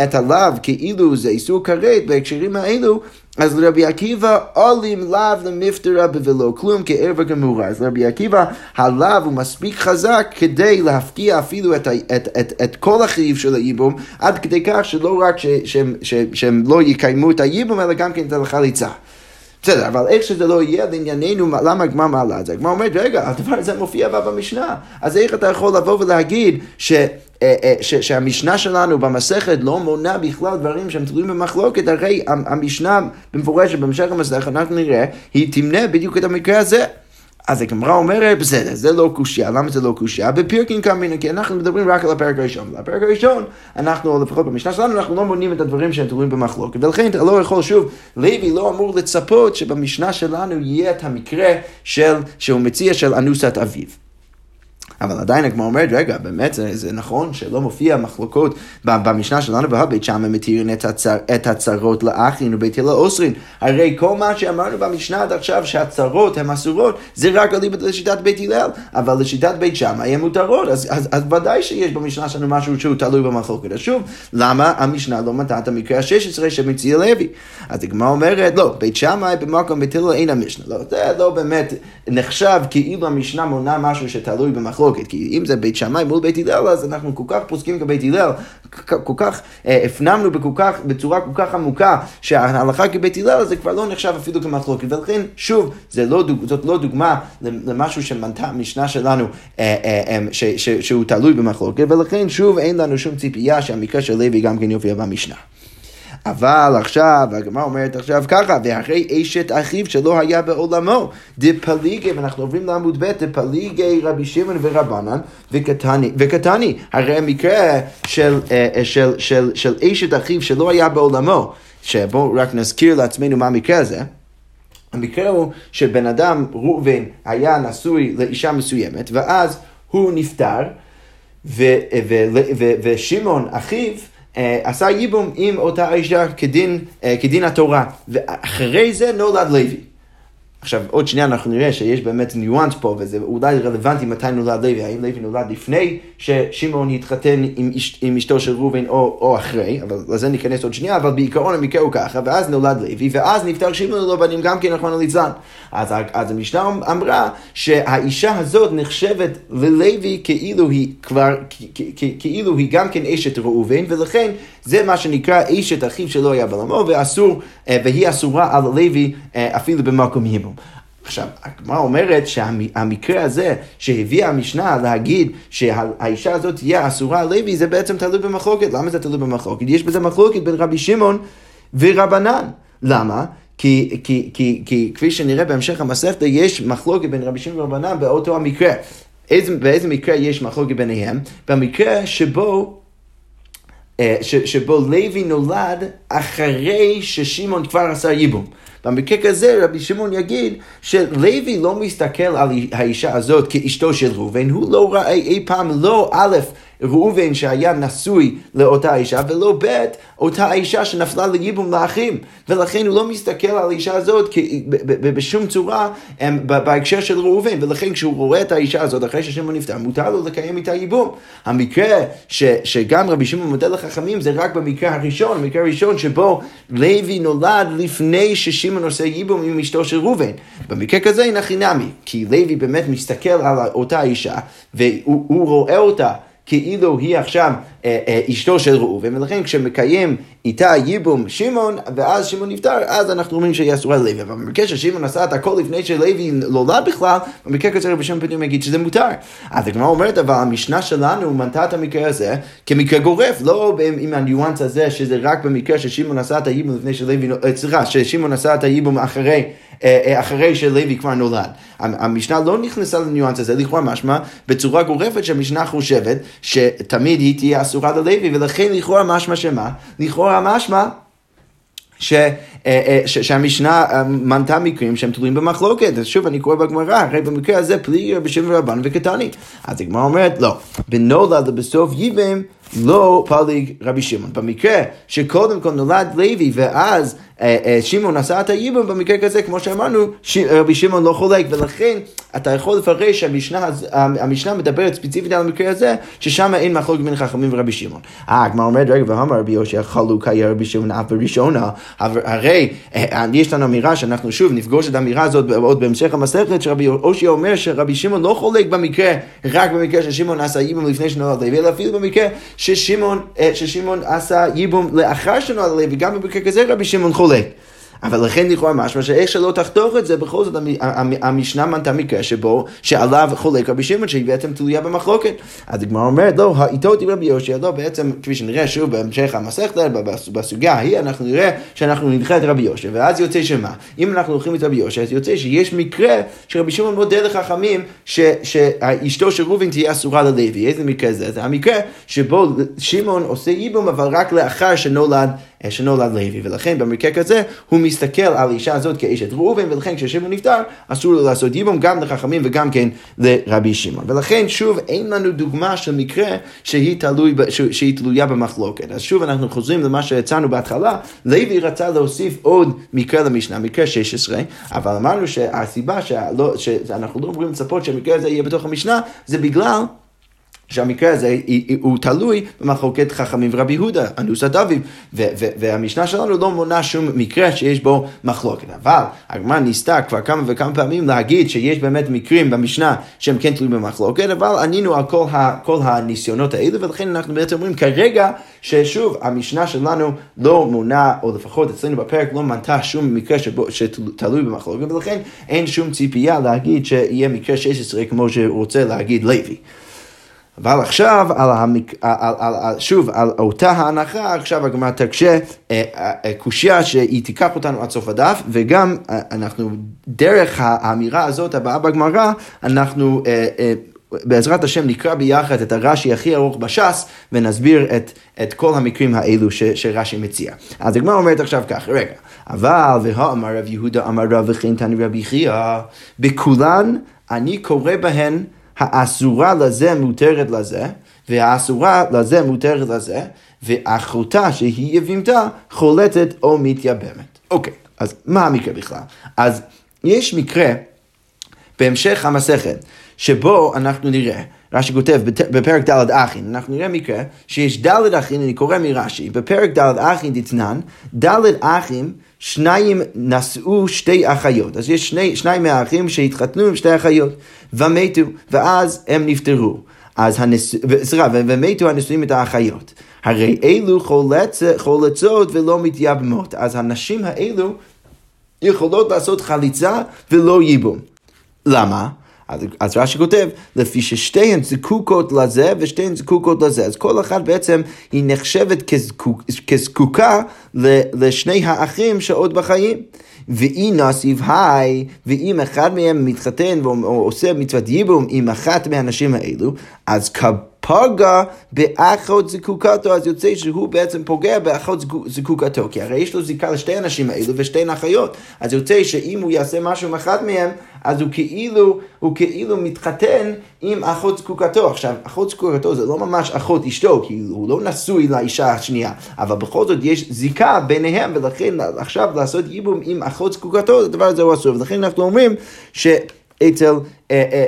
את הלאו כאילו זה איסור כרת בהקשרים האלו, אז לרבי עקיבא עולים לאו למפטרה ולא כלום כערב גמורה. אז לרבי עקיבא הלאו הוא מספיק חזק כדי להפקיע אפילו את, את, את, את כל החיוב של הייבום, עד כדי כך שלא רק ש, שהם, שהם לא יקיימו את הייבום, אלא גם כן את החליצה. בסדר, אבל איך שזה לא יהיה לענייננו, למה הגמר מעלה את זה? הגמר אומרת, רגע, הדבר הזה מופיע במשנה, אז איך אתה יכול לבוא ולהגיד ש... אה, אה, ש, שהמשנה שלנו במסכת לא מונה בכלל דברים שהם תלויים במחלוקת, הרי המשנה במפורשת במשך המסכת, אנחנו נראה, היא תמנה בדיוק את המקרה הזה. אז הגמרא אומרת, בסדר, זה לא קושייה, למה זה לא קושייה? בפירקין קמינא, כי אנחנו מדברים רק על הפרק הראשון. בפרק הראשון, אנחנו, לפחות במשנה שלנו, אנחנו לא מונים את הדברים שהם תלויים במחלוקת. ולכן אתה לא יכול, שוב, לוי לא אמור לצפות שבמשנה שלנו יהיה את המקרה של, שהוא מציע של אנוסת אביו. אבל עדיין הגמרא אומרת, רגע, באמת זה, זה נכון שלא מופיע מחלוקות במשנה שלנו בבית שם הם מתירים את, הצר, את הצרות לאחין ובית הלל אוסרין. הרי כל מה שאמרנו במשנה עד עכשיו שהצרות הן אסורות, זה רק לשיטת בית הלל, אבל לשיטת בית שמאי הן מותרות, אז, אז, אז ודאי שיש במשנה שלנו משהו שהוא תלוי במחלוקת. אז שוב, למה המשנה לא מנתה את המקרה ה-16 שמציע לוי? אז הגמרא אומרת, לא, בית שמאי במקום בית הלל אין המשנה. לא, זה לא באמת נחשב כאילו המשנה מונה משהו שתלוי במחלוקת. מחלוקת, כי אם זה בית שמאי מול בית הלל, אז אנחנו כל כך פוסקים כבית הלל, כל כך אה, הפנמנו בכול כך, בצורה כל כך עמוקה שההלכה כבית הלל זה כבר לא נחשב אפילו כמחלוקת, ולכן שוב, לא, זאת לא דוגמה למשהו שמנתה המשנה שלנו אה, אה, ש, ש, שהוא תלוי במחלוקת, ולכן שוב אין לנו שום ציפייה שהמקרה של לוי גם כן יופיע במשנה. אבל עכשיו, הגמרא אומרת עכשיו ככה, ואחרי אשת אחיו שלא היה בעולמו, דפליגי, ואנחנו עוברים לעמוד ב', דפליגי רבי שמעון ורבנן וקטני, וקטני, הרי המקרה של, אה, אה, של, של, של, של אשת אחיו שלא היה בעולמו, שבואו רק נזכיר לעצמנו מה המקרה הזה. המקרה הוא שבן אדם, ראובן, היה נשוי לאישה מסוימת, ואז הוא נפטר, ושמעון, אחיו, עשה ייבום עם אותה אישה כדין, אה, כדין התורה, ואחרי זה נולד לוי. עכשיו, עוד שנייה אנחנו נראה שיש באמת ניואנס פה, וזה אולי רלוונטי מתי נולד לוי, האם לוי נולד לפני ששמעון התחתן עם, אש, עם אשתו של ראובן או, או אחרי, אבל לזה ניכנס עוד שנייה, אבל בעיקרון המקרה הוא ככה, ואז נולד לוי, ואז נפטר שמעון ללא בנים גם כן נכון ליצלן. אז, אז המשנה אמרה שהאישה הזאת נחשבת ללוי כאילו היא כבר, כאילו היא גם כן אשת ראובן, ולכן זה מה שנקרא אשת אחיו שלא היה בעולמו, ואסור, אה, והיא אסורה על לוי אה, אפילו במקום היבום. עכשיו, הגמרא אומרת שהמקרה הזה שהביאה המשנה להגיד שהאישה הזאת תהיה אסורה על לוי, זה בעצם תלוי במחלוקת. למה זה תלוי במחלוקת? יש בזה מחלוקת בין רבי שמעון ורבנן. למה? כי, כי, כי, כי כפי שנראה בהמשך המסכתא, יש מחלוקת בין רבי שמעון ורבנן באותו המקרה. איזה, באיזה מקרה יש מחלוקת ביניהם? במקרה שבו אה, שבו לוי נולד אחרי ששמעון כבר עשה ייבום. במקרה כזה רבי שמעון יגיד שלוי לא מסתכל על האישה הזאת כאשתו של ראובן, הוא לא ראה אי פעם לא א', ראובן שהיה נשוי לאותה אישה, ולא ב', אותה אישה שנפלה לייבום לאחים, ולכן הוא לא מסתכל על האישה הזאת בשום צורה בהקשר של ראובן, ולכן כשהוא רואה את האישה הזאת אחרי ששמעון נפטר, מותר לו לקיים איתה ייבום. המקרה ש, שגם רבי שמעון מודה לחכמים זה רק במקרה הראשון, המקרה הראשון שבו לוי נולד לפני ששמעון עושה ייבום עם אשתו של ראובן. במקרה כזה אין הכי נמי, כי לוי באמת מסתכל על אותה אישה, והוא רואה אותה כאילו היא עכשיו אה, אה, אשתו של ראובן, ולכן כשמקיים איתה ייבום שמעון, ואז שמעון נפטר, אז אנחנו אומרים שהיא אסורה ללוי. אבל במקרה ששמעון עשה את הכל לפני שלוי נולד בכלל, במקרה כזה רבי שמעון פתאום יגיד שזה מותר. אז הגמרא אומרת, אבל המשנה שלנו מנתה את המקרה הזה כמקרה גורף, לא עם הניואנס הזה שזה רק במקרה ששמעון עשה את הייבום לפני שלוי, אה, סליחה, ששמעון עשה את הייבום אחרי. אחרי שלוי כבר נולד. המשנה לא נכנסה לניואנס הזה, לכאורה משמע בצורה גורפת שהמשנה חושבת שתמיד היא תהיה אסורה ללוי, ולכן לכאורה משמע שמה? לכאורה משמע ש, אה, אה, ש, שהמשנה אה, מנתה מקרים שהם תלויים במחלוקת. אז שוב, אני קורא בגמרא, הרי במקרה הזה פליגר בשם רבן וקטני. אז הגמרא אומרת, לא, בנולד בסוף ייבם לא פליג רבי שמעון. במקרה שקודם כל נולד לוי ואז אה, אה, שמעון עשה את הייבום, במקרה כזה, כמו שאמרנו, רבי שמעון לא חולק, ולכן אתה יכול לפרש שהמשנה מדברת ספציפית על המקרה הזה, ששם אין מחלוקת בין חכמים ורבי שמעון. אה, הגמרא אומרת, רגע, ואמר רבי יושע חלוק היה רבי שמעון אף בראשונה, הרי אה, יש לנו אמירה שאנחנו שוב נפגוש את האמירה הזאת עוד בהמשך המסכת, שרבי יושע אומר שרבי שמעון לא חולק במקרה, רק במקרה ששמעון עשה ייבום לפני שנולד לוי, אלא אפילו במקרה ששמעון עשה ייבום לאחר שנולד לוי, גם במקרה כזה רבי שמעון חולק. אבל לכן לכאורה משמע שאיך שלא תחתוך את זה, בכל זאת המשנה מנתה מקרה שבו, שעליו חולק רבי שמעון שהיא בעצם תלויה במחלוקת. אז הגמרא אומרת, לא, האיתות עם רבי יושע, לא, בעצם, כפי שנראה שוב בהמשך המסכת, בסוגיה ההיא, אנחנו נראה שאנחנו נדחה את רבי יושע, ואז יוצא שמה? אם אנחנו הולכים את רבי יושע, אז יוצא שיש מקרה שרבי שמעון מודה לחכמים שאשתו של ראובן תהיה אסורה ללוי. איזה מקרה זה? זה המקרה שבו שמעון עושה ייבום, אבל רק לאחר שנולד שנולד לוי, ולכן במקרה כזה הוא מסתכל על האישה הזאת כאשת ראובן, ולכן כששמעון נפטר אסור לו לעשות ייבום גם לחכמים וגם כן לרבי שמעון. ולכן שוב אין לנו דוגמה של מקרה שהיא, תלוי, שהיא תלויה במחלוקת. אז שוב אנחנו חוזרים למה שהצענו בהתחלה, לוי רצה להוסיף עוד מקרה למשנה, מקרה 16, אבל אמרנו שהסיבה שאנחנו לא אמורים לצפות שהמקרה הזה יהיה בתוך המשנה, זה בגלל שהמקרה הזה הוא תלוי במחלוקת חכמים ורבי יהודה, אנוס הדבים, והמשנה שלנו לא מונה שום מקרה שיש בו מחלוקת. אבל הגמרא ניסתה כבר כמה וכמה פעמים להגיד שיש באמת מקרים במשנה שהם כן תלויים במחלוקת, אבל ענינו על כל, ה, כל הניסיונות האלה, ולכן אנחנו בעצם אומרים כרגע ששוב, המשנה שלנו לא מונה, או לפחות אצלנו בפרק לא מנתה שום מקרה שבו, שתלוי במחלוקת, ולכן אין שום ציפייה להגיד שיהיה מקרה 16 כמו שרוצה להגיד לוי. אבל עכשיו, על המק... על, על, על, שוב, על אותה ההנחה, עכשיו הגמרא תקשה אה, אה, אה, קושייה שהיא תיקח אותנו עד סוף הדף, וגם אנחנו, דרך האמירה הזאת הבאה בגמרא, אנחנו... בעזרת השם נקרא ביחד את הרש"י הכי ארוך בש"ס ונסביר את, את כל המקרים האלו ש, שרש"י מציע. אז הגמרא אומרת עכשיו כך, רגע, אבל והאמר רב יהודה אמר רב וכן תני רבי חייא, בכולן אני קורא בהן האסורה לזה מותרת לזה, והאסורה לזה מותרת לזה, ואחותה שהיא יבימתה חולטת או מתייבמת. אוקיי, אז מה המקרה בכלל? אז יש מקרה בהמשך המסכת, שבו אנחנו נראה, רש"י כותב בפרק ד' אחין, אנחנו נראה מקרה שיש ד' אחין, אני קורא מרש"י, בפרק ד' אחין דתנן, ד' אחים שניים נשאו שתי אחיות. אז יש שני, שניים מהאחים שהתחתנו עם שתי אחיות, ומתו, ואז הם נפטרו. אז הנש... סליחה, ומתו הנשואים את האחיות. הרי אלו חולצ... חולצות ולא מתייבמות. אז הנשים האלו יכולות לעשות חליצה ולא ייבום. למה? אז רש"י כותב, לפי ששתיהן זקוקות לזה ושתיהן זקוקות לזה. אז כל אחת בעצם היא נחשבת כזקוק, כזקוקה לשני האחים שעוד בחיים. ואי נוסיף היי, ואם אחד מהם מתחתן ועושה מצוות ייבום עם אחת מהנשים האלו, אז פגע באחות זקוקתו, אז יוצא שהוא בעצם פוגע באחות זקוקתו, כי הרי יש לו זיקה לשתי הנשים האלו ושתי נחיות, אז יוצא שאם הוא יעשה משהו עם אחת מהם, אז הוא כאילו, הוא כאילו מתחתן עם אחות זקוקתו. עכשיו, אחות זקוקתו זה לא ממש אחות אשתו, כי הוא לא נשוי לאישה השנייה, אבל בכל זאת יש זיקה ביניהם, ולכן עכשיו לעשות ייבום עם אחות זקוקתו, הדבר הזה הוא אסור, ולכן אנחנו אומרים ש... אצל, אה, אה,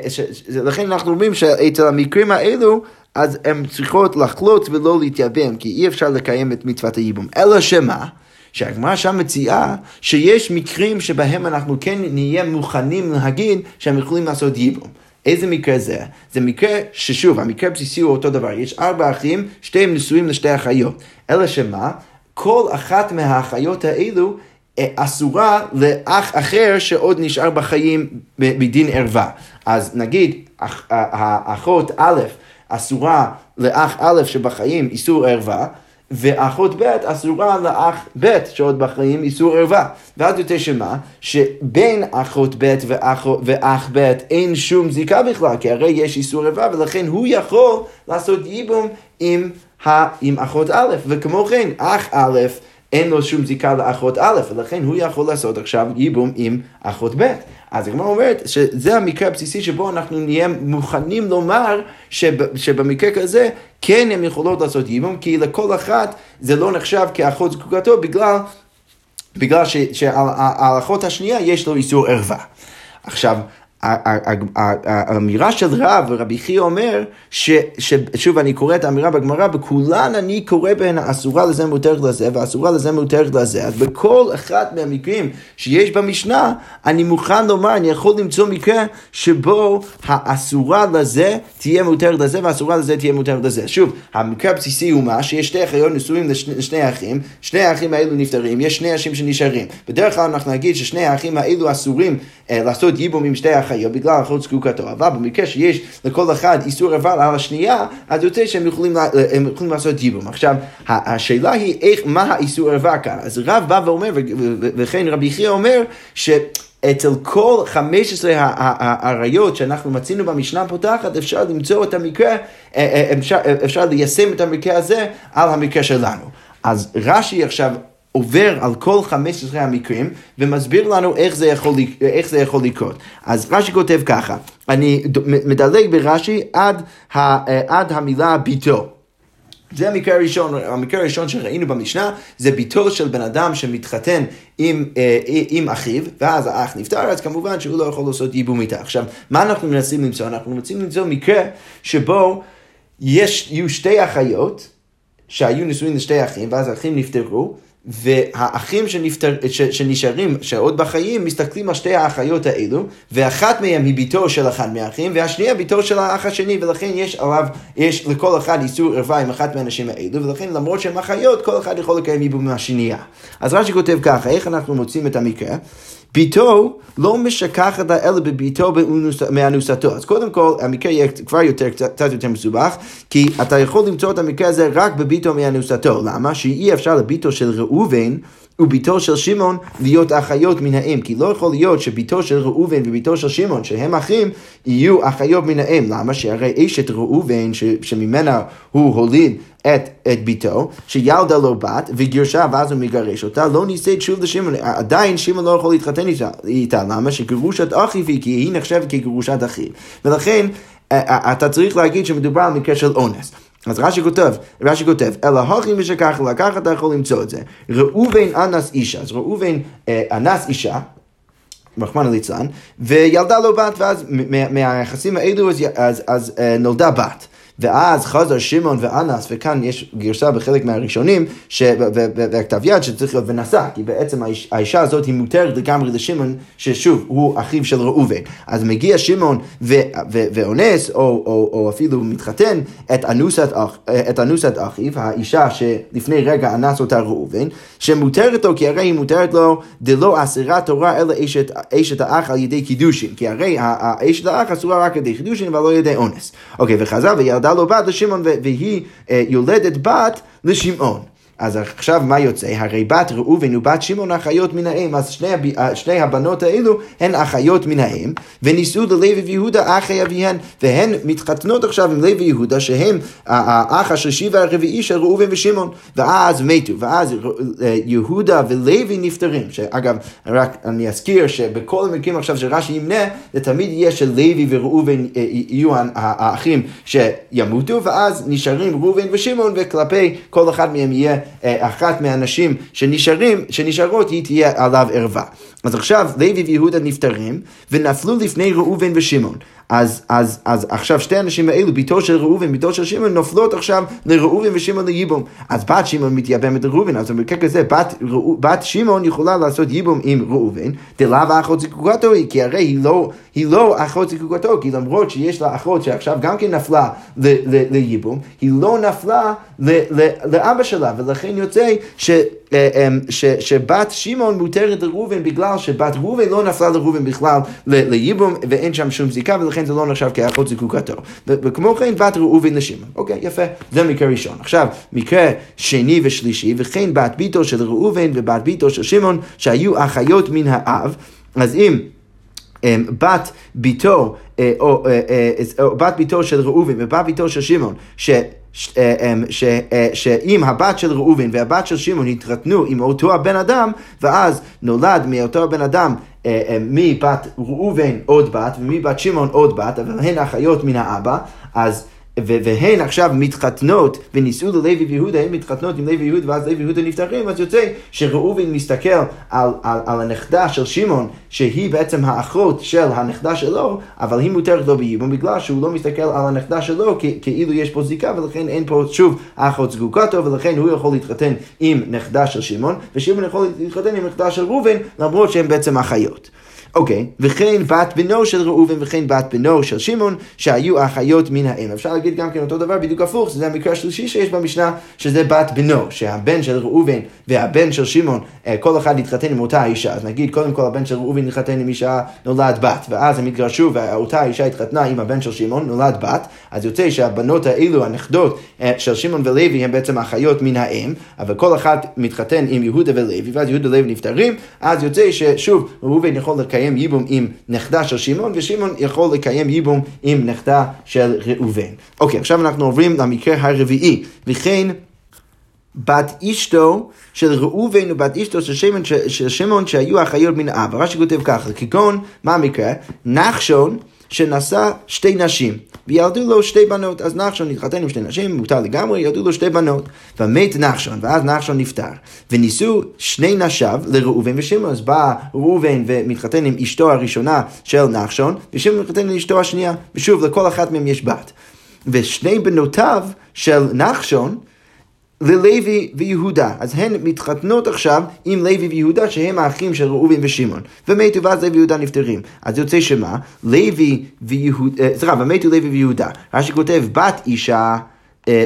לכן אנחנו אומרים שאצל המקרים האלו, אז הן צריכות לחלוט ולא להתייבם, כי אי אפשר לקיים את מצוות הייבום. אלא שמה? שהגמרא שם מציעה שיש מקרים שבהם אנחנו כן נהיה מוכנים להגיד שהם יכולים לעשות ייבום. איזה מקרה זה? זה מקרה ששוב, המקרה הבסיסי הוא אותו דבר. יש ארבע אחים, שתיהם נשואים לשתי אחיות. אלא שמה? כל אחת מהאחיות האלו אה, אסורה לאח אחר שעוד נשאר בחיים בדין ערווה. אז נגיד, האחות א' אסורה לאח א' שבחיים איסור ערווה, ואחות ב' אסורה לאח ב' שעוד בחיים איסור ערווה. ואז יוצא שמה? שבין אחות ב' ואח, ואח ב' אין שום זיקה בכלל, כי הרי יש איסור ערווה, ולכן הוא יכול לעשות ייבום עם, ה, עם אחות א', וכמו כן, אח א' אין לו שום זיקה לאחות א', ולכן הוא יכול לעשות עכשיו ייבום עם אחות ב'. אז הגמרא אומרת שזה המקרה הבסיסי שבו אנחנו נהיה מוכנים לומר שב, שבמקרה כזה כן הן יכולות לעשות ייבום, כי לכל אחת זה לא נחשב כאחות זקוקתו בגלל, בגלל שעל האחות השנייה יש לו איסור ערווה. עכשיו, האמירה של רב, רבי חייא אומר, ששוב אני קורא את האמירה בגמרא, בכולן אני קורא בהן האסורה לזה מותרת לזה והאסורה לזה מותרת לזה. אז בכל אחד מהמקרים שיש במשנה, אני מוכן לומר, אני יכול למצוא מקרה שבו האסורה לזה תהיה מותרת לזה והאסורה לזה תהיה מותרת לזה. שוב, המקרה הבסיסי הוא מה? שיש שתי אחיות נשואים לשני אחים, שני האחים האלו נפטרים, יש שני אנשים שנשארים. בדרך כלל אנחנו נגיד ששני האחים האלו אסורים אה, לעשות ייבום עם שתי החיות בגלל אחות זקוקתו, אבל במקרה שיש לכל אחד איסור אבל על השנייה, אז יוצא שהם יכולים, אה, יכולים לעשות ייבום. עכשיו, השאלה היא איך, מה האיסור עבר כאן? אז רב בא ואומר, וכן רבי חייא אומר, ש... אצל כל 15 האריות שאנחנו מצינו במשנה הפותחת, אפשר למצוא את המקרה, אה, אפשר, אפשר ליישם את המקרה הזה על המקרה שלנו. אז רש"י עכשיו עובר על כל 15 המקרים ומסביר לנו איך זה יכול, איך זה יכול לקרות. אז רש"י כותב ככה, אני מדלג ברש"י עד, עד המילה ביתו. זה המקרה הראשון, המקרה הראשון שראינו במשנה, זה ביתו של בן אדם שמתחתן עם, אה, עם אחיו, ואז האח נפטר, אז כמובן שהוא לא יכול לעשות ייבום איתה. עכשיו, מה אנחנו מנסים למצוא? אנחנו מנסים למצוא מקרה שבו יש, יהיו שתי אחיות, שהיו נשואים לשתי אחים, ואז האחים נפטרו, והאחים שנפטר, ש, שנשארים, שעוד בחיים, מסתכלים על שתי האחיות האלו, ואחת מהן היא ביתו של אחד מהאחים, והשנייה ביתו של האח השני, ולכן יש עליו, יש לכל אחד איסור ערווה עם אחת מהנשים האלו, ולכן למרות שהן אחיות, כל אחד יכול לקיים ייבום מהשנייה. אז רש"י כותב ככה, איך אנחנו מוצאים את המקרה? ביתו לא משכחת אלא בביתו מאנוסתו. אז קודם כל, המקרה יהיה כבר יותר, קצת יותר מסובך, כי אתה יכול למצוא את המקרה הזה רק בביתו מאנוסתו. למה? שאי אפשר לביתו של ראובן וביתו של שמעון להיות אחיות מן האם. כי לא יכול להיות שביתו של ראובן וביתו של שמעון, שהם אחים, יהיו אחיות מן האם. למה? שהרי אשת ראובן, ש, שממנה הוא הוליד את, את ביתו, שילדה לו בת וגירשה ואז הוא מגרש אותה, לא נישאת שוב לשמעון. עדיין שמעון לא יכול להתחתן איתה. איתה. למה? שגירושת אחיו היא, כי היא נחשבת כגירושת אחיו. ולכן אתה צריך להגיד שמדובר על מקרה של אונס. אז רש"י כותב, רש"י כותב, אלא הכי משכך לקח אתה יכול למצוא את זה. ראובן אנס אישה, אז ראובן אה, אנס אישה, רחמנא ליצלן, וילדה לו בת, ואז מהיחסים האלו אז, אז, אז אה, נולדה בת. ואז חזר שמעון ואנס, וכאן יש גרסה בחלק מהראשונים, והכתב יד שצריך להיות ונשא, כי בעצם האיש, האישה הזאת היא מותרת לגמרי לשמעון, ששוב, הוא אחיו של ראובן. אז מגיע שמעון ואונס, או, או, או אפילו מתחתן את אנוסת, את אנוסת אחיו, האישה שלפני רגע אנס אותה ראובן, שמותרת לו, כי הרי היא מותרת לו דלא אסירה תורה אלא אשת, אשת האח על ידי קידושין, כי הרי אשת האח אסורה רק על ידי קידושין, אבל לא על ידי אונס. אוקיי, וחזר וילד ילדה לו בת לשמעון והיא אה, יולדת בת לשמעון. אז עכשיו מה יוצא? הרי בת ראובן ובת שמעון אחיות מן האם, אז שני, הב... אה, שני הבנות האלו הן אחיות מן האם, ונישאו ללוי ויהודה אחי אביהן, והן מתחתנות עכשיו עם לוי ויהודה, שהם האח השלישי והרביעי של ראובן ושמעון, ואז מתו, ואז אה, יהודה ולוי נפטרים, שאגב, רק אני אזכיר שבכל המקרים עכשיו שרש"י ימנה, זה תמיד יהיה שלוי וראובן אה, יהיו האחים שימותו, ואז נשארים ראובן ושמעון, וכלפי כל אחד מהם יהיה אחת מהנשים שנשארים, שנשארות, היא תהיה עליו ערווה. אז עכשיו לוי ויהודה נפטרים, ונפלו לפני ראובן ושמעון. אז, אז, אז עכשיו שתי הנשים האלו, בתו של ראובן, בתו של שמעון, נופלות עכשיו לראובן ושמעון לייבום. אז בת שמעון מתייבמת לראובן, אז במקרה כזה בת, בת שמעון יכולה לעשות ייבום עם ראובן, דלאו אחות זקוקתו היא, כי הרי היא לא, היא לא אחות זקוקתו, כי למרות שיש לה אחות שעכשיו גם כן נפלה לייבום, היא לא נפלה לאבא שלה, ולכן יוצא ש... אה, אמ, שבת שמעון מותרת לראובן בגלל שבת ראובן לא נפלה לראובן בכלל לייבום ואין שם שום זיקה ולכן זה לא נחשב כאחות זיקוקתו. וכמו כן בת ראובן לשמעון. אוקיי, יפה. זה מקרה ראשון. עכשיו, מקרה שני ושלישי, וכן בת ביתו של ראובן ובת ביתו של שמעון שהיו אחיות מן האב, אז אם אמ, בת ביתו, אה, או, או בת ביתו של ראובן ובת ביתו של שמעון. אה, אמ, אה, שאם הבת של ראובן והבת של שמעון התחתנו עם אותו הבן אדם, ואז נולד מאותו הבן אדם אה, מבת ראובן עוד בת ומבת שמעון עוד בת, אבל הן אחיות מן האבא, אז והן עכשיו מתחתנות ונישאו ללוי ויהודה, הן מתחתנות עם לוי ויהודה ואז לוי ויהודה נפטרים, אז יוצא שראובן מסתכל על, על, על הנכדה של שמעון, שהיא בעצם האחות של הנכדה שלו, אבל היא מותרת לו בייבום בגלל שהוא לא מסתכל על הנכדה שלו כאילו יש פה זיקה ולכן אין פה שוב האחות זגוקתו ולכן הוא יכול להתחתן עם נכדה של שמעון ושמעון יכול להתחתן עם נכדה של ראובן למרות שהן בעצם אחיות. אוקיי, וכן בת בנו של ראובן וכן בת בנו של שמעון, שהיו אחיות מן האם. אפשר להגיד גם כן אותו דבר בדיוק הפוך, שזה המקרה השלישי שיש במשנה, שזה בת בנו, שהבן של ראובן והבן של שמעון, אה, כל אחד התחתן עם אותה אישה. אז נגיד, קודם כל הבן של ראובן התחתן עם אישה, נולד בת, ואז הם התגרשו ואותה אישה התחתנה עם הבן של שמעון, נולד בת, אז יוצא שהבנות האלו, הנכדות אה, של שמעון ולוי, הן בעצם אחיות מן האם, אבל כל אחת מתחתן עם יהודה ולוי, ואז יהודה ולוי נפטרים, אז יוצא ששוב, ראובן יכול לקיים לקיים ייבום עם נכדה של שמעון, ושמעון יכול לקיים ייבום עם נכדה של ראובן. אוקיי, עכשיו אנחנו עוברים למקרה הרביעי, וכן בת אשתו של ראובן ובת אשתו של שמעון, של שמעון שהיו אחיות מן אבא. רש"י כותב ככה, כגון, מה המקרה? נחשון שנשא שתי נשים, וילדו לו שתי בנות, אז נחשון התחתן עם שתי נשים, מותר לגמרי, ילדו לו שתי בנות, ומת נחשון, ואז נחשון נפטר, וניסו שני נשיו לראובן ושמעון, אז בא ראובן ומתחתן עם אשתו הראשונה של נחשון, ושמעון מתחתן עם אשתו השנייה, ושוב, לכל אחת מהם יש בת. ושני בנותיו של נחשון, ללוי ויהודה. אז הן מתחתנות עכשיו עם לוי ויהודה שהם האחים של ראובן ושמעון. ומתו ואז לוי ויהודה נפטרים. אז יוצא שמה? לוי ויהודה, אה, סליחה, ומתו לוי ויהודה. רש"י כותב בת אישה אה,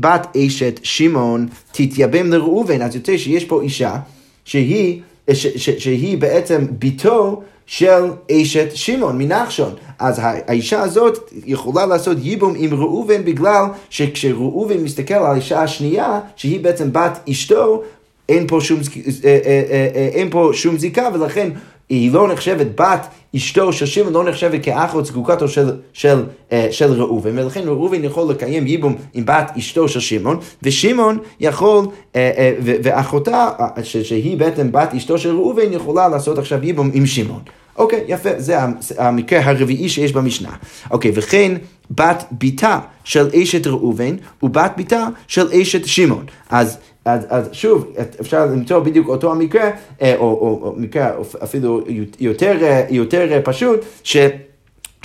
בת אשת שמעון תתייבם לראובן, אז יוצא שיש פה אישה שהיא, אה, ש, ש, שהיא בעצם ביתו של אשת שמעון מנחשון. אז האישה הזאת יכולה לעשות ייבום עם ראובן בגלל שכשראובן מסתכל על האישה השנייה, שהיא בעצם בת אשתו, אין פה שום, אה, אה, אה, אין פה שום זיקה ולכן היא לא נחשבת בת אשתו שמעון, לא נחשבת כאחות זקוקתו של, של, של ראובן, ולכן ראובן יכול לקיים ייבום עם בת אשתו של שמעון, ושמעון יכול, ואחותה, שהיא בעצם בת אשתו של ראובן, יכולה לעשות עכשיו ייבום עם שמעון. אוקיי, יפה, זה המקרה הרביעי שיש במשנה. אוקיי, וכן בת ביתה של אשת ראובן ובת ביתה של אשת שמעון. אז, אז, אז שוב, אפשר למצוא בדיוק אותו המקרה, אה, או, או, או מקרה אפילו יותר, יותר פשוט, ש...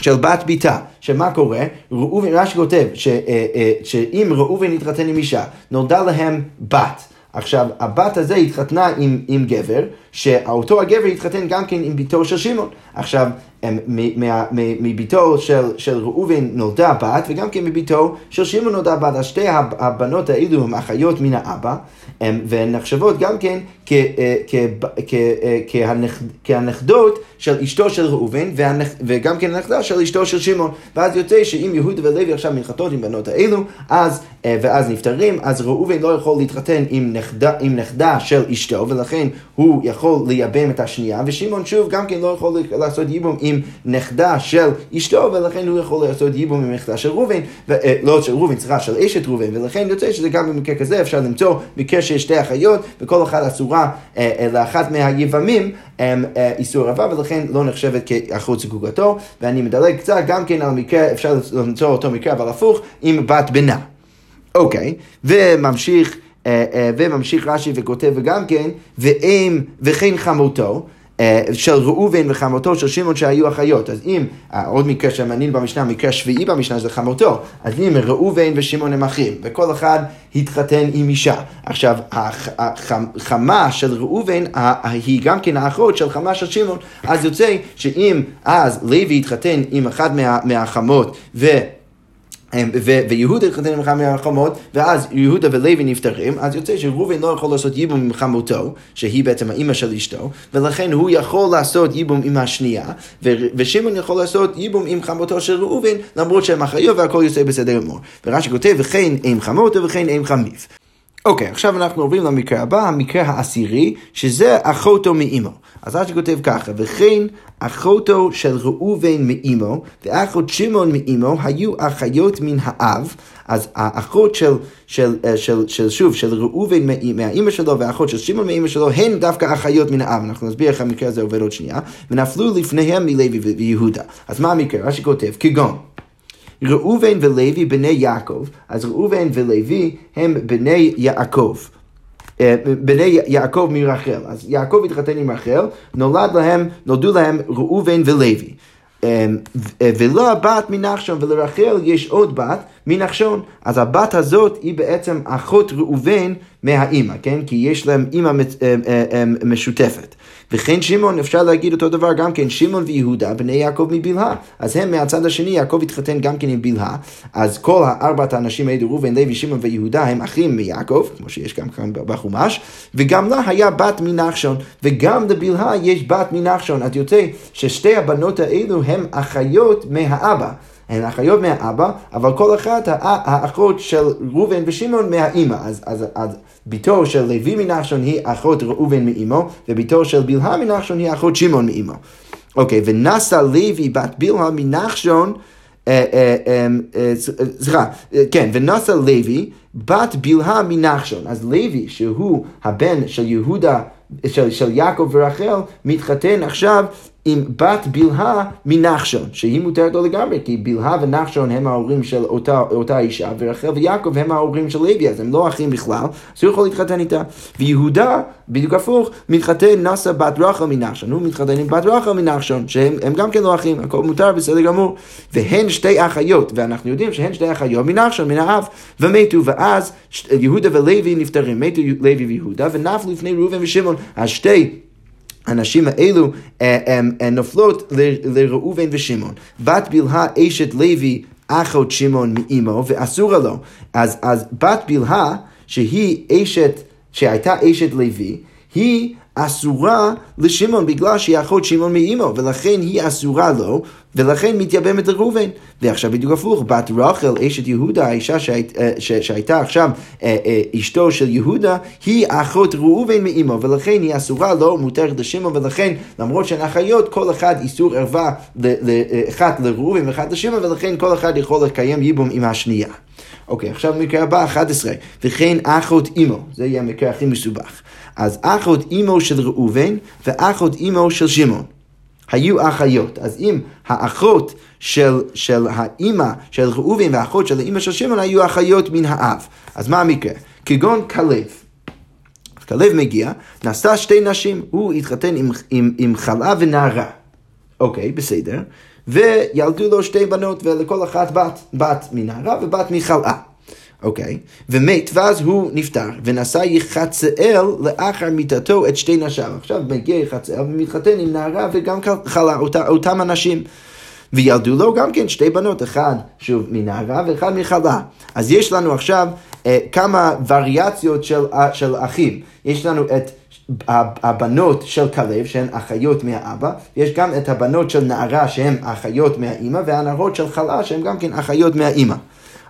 של בת ביתה, שמה קורה? ראובן, רש"י כותב ש, אה, אה, שאם ראובן התחתן עם אישה, נולדה להם בת. עכשיו, הבת הזה התחתנה עם, עם גבר, שאותו הגבר התחתן גם כן עם בתו של שמעון. עכשיו, מביתו של, של ראובן נולדה בת, וגם כן מביתו של שמעון נולדה בת. אז שתי הבנות האלו הן אחיות מן האבא, והן נחשבות גם כן אה, אה, כהנכדות של אשתו של ראובן, וגם כן הנכדה של אשתו של שמעון. ואז יוצא שאם יהודה ולוי עכשיו מתחתות עם בנות האלו, אז, אה, ואז נפטרים, אז ראובן לא יכול להתחתן עם נכדה, עם נכדה של אשתו, ולכן הוא יכול לייבם את השנייה, ושמעון שוב גם כן לא יכול לעשות ייבום עם נכדה של אשתו, ולכן הוא יכול לעשות ייבום עם נכדה של ראובן, לא של ראובן, סליחה, של אשת ראובן, ולכן יוצא שזה גם במקרה כזה אפשר למצוא מקרה שיש שתי אחיות, וכל אחת אסורה אה, אה, לאחת מהיבמים אה, איסור רבה, ולכן לא נחשבת כאחות זגוגתו, ואני מדלג קצת גם כן על מקרה, אפשר למצוא אותו מקרה, אבל הפוך, עם בת בנה. אוקיי, וממשיך, וממשיך רש"י וכותב גם כן, ואם וכן חמותו, אה, של ראובן וחמותו של שמעון שהיו אחיות. אז אם, אה, עוד מקרה שמעניין במשנה, מקרה שביעי במשנה זה חמותו, אז אם ראובן ושמעון הם אחים, וכל אחד התחתן עם אישה. עכשיו, החמה של ראובן היא גם כן האחות של חמה של שמעון, אז יוצא שאם אז לוי התחתן עם אחת מה, מהחמות ו... ויהודה התחתן עם חמי החמות, ואז יהודה ולוי נפטרים, אז יוצא שראובן לא יכול לעשות ייבום עם חמותו, שהיא בעצם האימא של אשתו, ולכן הוא יכול לעשות ייבום עם השנייה, ושמעון יכול לעשות ייבום עם חמותו של ראובן, למרות שהם אחיות והכל יוצא בסדר גמור. ורש"י כותב, וכן אם חמותו וכן אם חמיף. אוקיי, okay, עכשיו אנחנו עוברים למקרה הבא, המקרה העשירי, שזה אחותו מאימו. אז רש"י כותב ככה, וכן אחותו של ראובן מאימו, ואחות שמעון מאימו, היו אחיות מן האב. אז האחות של, של, של, של, של שוב, של ראובן מהאימא שלו, והאחות של שמעון מהאימא שלו, הן דווקא אחיות מן האב. אנחנו נסביר איך המקרה הזה עובד עוד שנייה. ונפלו לפניהם מלוי ויהודה. אז מה המקרה? רש"י כותב, כגון. ראובן ולוי בני יעקב, אז ראובן ולוי הם בני יעקב. אה, בני יעקב מרחל. אז יעקב התחתן עם רחל, נולד להם, נולדו להם ראובן ולוי. אה, ולא בת מנחשון, ולרחל יש עוד בת מנחשון. אז הבת הזאת היא בעצם אחות ראובן מהאימא, כן? כי יש להם אימא אה, משותפת. וכן שמעון, אפשר להגיד אותו דבר גם כן, שמעון ויהודה, בני יעקב מבלהה. אז הם מהצד השני, יעקב התחתן גם כן עם בלהה. אז כל הארבעת האנשים האלו, ראובן, לוי, שמעון ויהודה, הם אחים מיעקב, כמו שיש גם כאן בחומש, וגם לה היה בת מנחשון, וגם לבלהה יש בת מנחשון. אז יוצא ששתי הבנות האלו הן אחיות מהאבא. הן אחיות מהאבא, אבל כל אחת האחות של ראובן ושמעון מהאימא. אז, אז, אז בתו של לוי מנחשון היא אחות ראובן מאימו, ובתו של בלהה מנחשון היא אחות שמעון מאימו. אוקיי, ונשא לוי בת בלהה מנחשון, אה, אה, אה, סליחה, כן, ונשא לוי בת בלהה מנחשון. אז לוי, שהוא הבן של יהודה, של, של יעקב ורחל, מתחתן עכשיו עם בת בלהה מנחשון, שהיא מותרת לו לגמרי, כי בלהה ונחשון הם ההורים של אותה, אותה אישה, ורחל ויעקב הם ההורים של לוי, אז הם לא אחים בכלל, אז הוא יכול להתחתן איתה. ויהודה, בדיוק הפוך, מתחתן נשא בת רחל מנחשון, הוא מתחתן עם בת רחל מנחשון, שהם גם כן לא אחים, הכל מותר, בסדר גמור. והן שתי אחיות, ואנחנו יודעים שהן שתי אחיות מנחשון, מן האב, ומתו, ואז יהודה ולוי נפטרים, מתו לוי ויהודה, ונפלו לפני ראובן ושמעון, אז שתי הנשים האלו אה, אה, נופלות לראובן ושמעון. בת בלהה אשת לוי אחות שמעון מאימו ואסורה לו. אז, אז בת בלהה שהיא אשת, שהייתה אשת לוי, היא אסורה לשמעון בגלל שהיא אחות שמעון מאימו, ולכן היא אסורה לו, ולכן מתייבמת לראובן. ועכשיו בדיוק הפוך, בת רחל, אשת יהודה, האישה שהיית, אה, שהייתה עכשיו אה, אה, אשתו של יהודה, היא אחות ראובן מאימו, ולכן היא אסורה לו, מותרת לשמעון, ולכן למרות שהן אחיות, כל אחד איסור ערווה, אחת לראובן ואחת לשמעון, ולכן כל אחד יכול לקיים ייבום עם השנייה. אוקיי, עכשיו מקרה הבא, 11. וכן אחות אימו, זה יהיה המקרה הכי מסובך. אז אחות אימו של ראובן ואחות אימו של שמעון. היו אחיות. אז אם האחות של, של האימא של ראובן והאחות של האימא של שמעון היו אחיות מן האב. אז מה המקרה? כגון כלב. כלב מגיע, נשא שתי נשים, הוא התחתן עם, עם, עם חלה ונערה. אוקיי, בסדר. וילדו לו שתי בנות, ולכל אחת בת, בת מנערה ובת מחלאה. אוקיי? ומת, ואז הוא נפטר, ונשא יחצאל לאחר מיתתו את שתי נשיו. עכשיו מגיע יחצאל ומתחתן עם נערה וגם חלה, אותה, אותם אנשים. וילדו לו גם כן שתי בנות, אחד שוב מנערה ואחד מחלה. אז יש לנו עכשיו אה, כמה וריאציות של, אה, של אחים. יש לנו את הבנות של כלב שהן אחיות מהאבא, יש גם את הבנות של נערה שהן אחיות מהאימא, והנערות של חלה שהן גם כן אחיות מהאימא.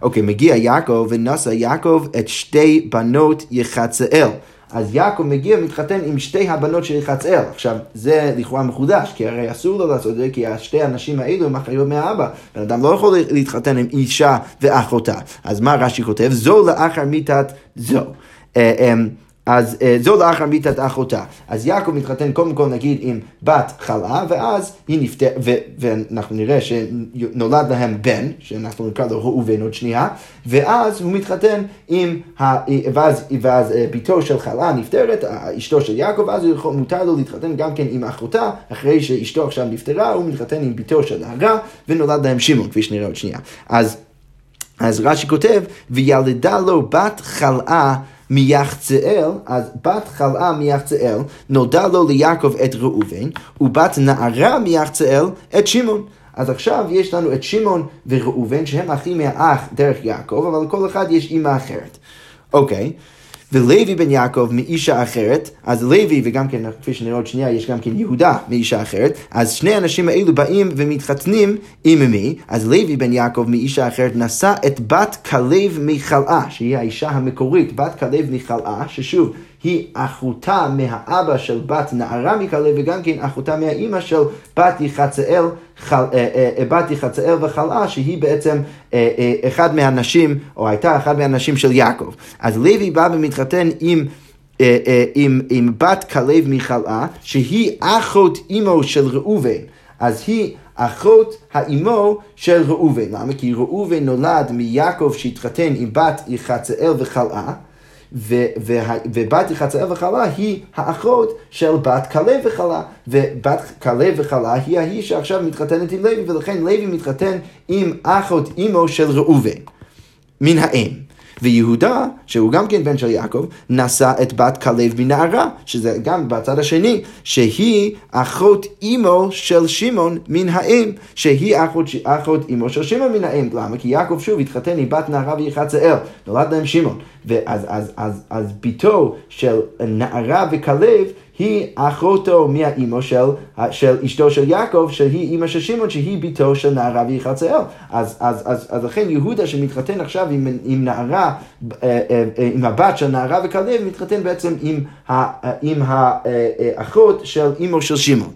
אוקיי, מגיע יעקב ונשא יעקב את שתי בנות יחצאל. אז יעקב מגיע ומתחתן עם שתי הבנות של יחצאל. עכשיו, זה לכאורה מחודש, כי הרי אסור לו לעשות את זה, כי שתי הנשים האלו הן אחיות מהאבא. בן אדם לא יכול להתחתן עם אישה ואחותה. אז מה רש"י כותב? זו לאחר מיתת זו. אה, אז אה, זו לאחר מיתת אחותה. אז יעקב מתחתן קודם כל נגיד עם בת חלה, ואז היא נפטרת, ואנחנו נראה שנולד להם בן, שאנחנו נקרא לו ראובן עוד שנייה, ואז הוא מתחתן עם, ה... ואז, ואז אה, בתו של חלה נפטרת, אשתו של יעקב, ואז מותר לו להתחתן גם כן עם אחותה, אחרי שאשתו עכשיו נפטרה, הוא מתחתן עם בתו של נהרה, ונולד להם שמעון, כפי שנראה עוד שנייה. אז, אז רש"י כותב, וילדה לו בת חלאה מיחצאל, אז בת חלאה מיחצאל, נולדה לו ליעקב את ראובן, ובת נערה מיחצאל את שמעון. אז עכשיו יש לנו את שמעון וראובן, שהם אחים מהאח דרך יעקב, אבל לכל אחד יש אימא אחרת. אוקיי. Okay. ולוי בן יעקב מאישה אחרת, אז לוי, וגם כן, כפי שנראה עוד שנייה, יש גם כן יהודה מאישה אחרת, אז שני האנשים האלו באים ומתחתנים עם מי? אז לוי בן יעקב מאישה אחרת נשא את בת כלב מחלאה, שהיא האישה המקורית, בת כלב מחלאה, ששוב, היא אחותה מהאבא של בת נערה מכלב, וגם כן אחותה מהאימא של בת יחצאל, חל, אה, אה, אה, בת יחצאל וחלאה, שהיא בעצם אחד מהנשים, או הייתה אחד מהנשים של יעקב. אז לוי בא ומתחתן עם... עם, עם בת כלב מחלאה, שהיא אחות אמו של ראובן. אז היא אחות האמו של ראובן. למה? כי ראובן נולד מיעקב שהתחתן עם בת יחצאל וחלאה. ובת יחצאל וחלה היא האחות של בת כלב וחלה, ובת כלב וחלה היא ההיא שעכשיו מתחתנת עם לוי, ולכן לוי מתחתן עם אחות אמו של ראובן, מן האם. ויהודה, שהוא גם כן בן של יעקב, נשא את בת כלב מנערה, שזה גם בצד השני, שהיא אחות אמו של שמעון מן האם, שהיא אחות, אחות אמו של שמעון מן האם. למה? כי יעקב שוב התחתן עם בת נערה ויחצאל, נולד להם שמעון. ואז אז, אז, אז ביתו של נערה וכלב היא אחותו מהאימו של, של אשתו של יעקב, שהיא אימא של שמעון, שהיא ביתו של נערה ויחצאל. אז, אז, אז, אז לכן יהודה שמתחתן עכשיו עם, עם נערה, עם הבת של נערה וכלב, מתחתן בעצם עם, עם האחות של אימו של שמעון.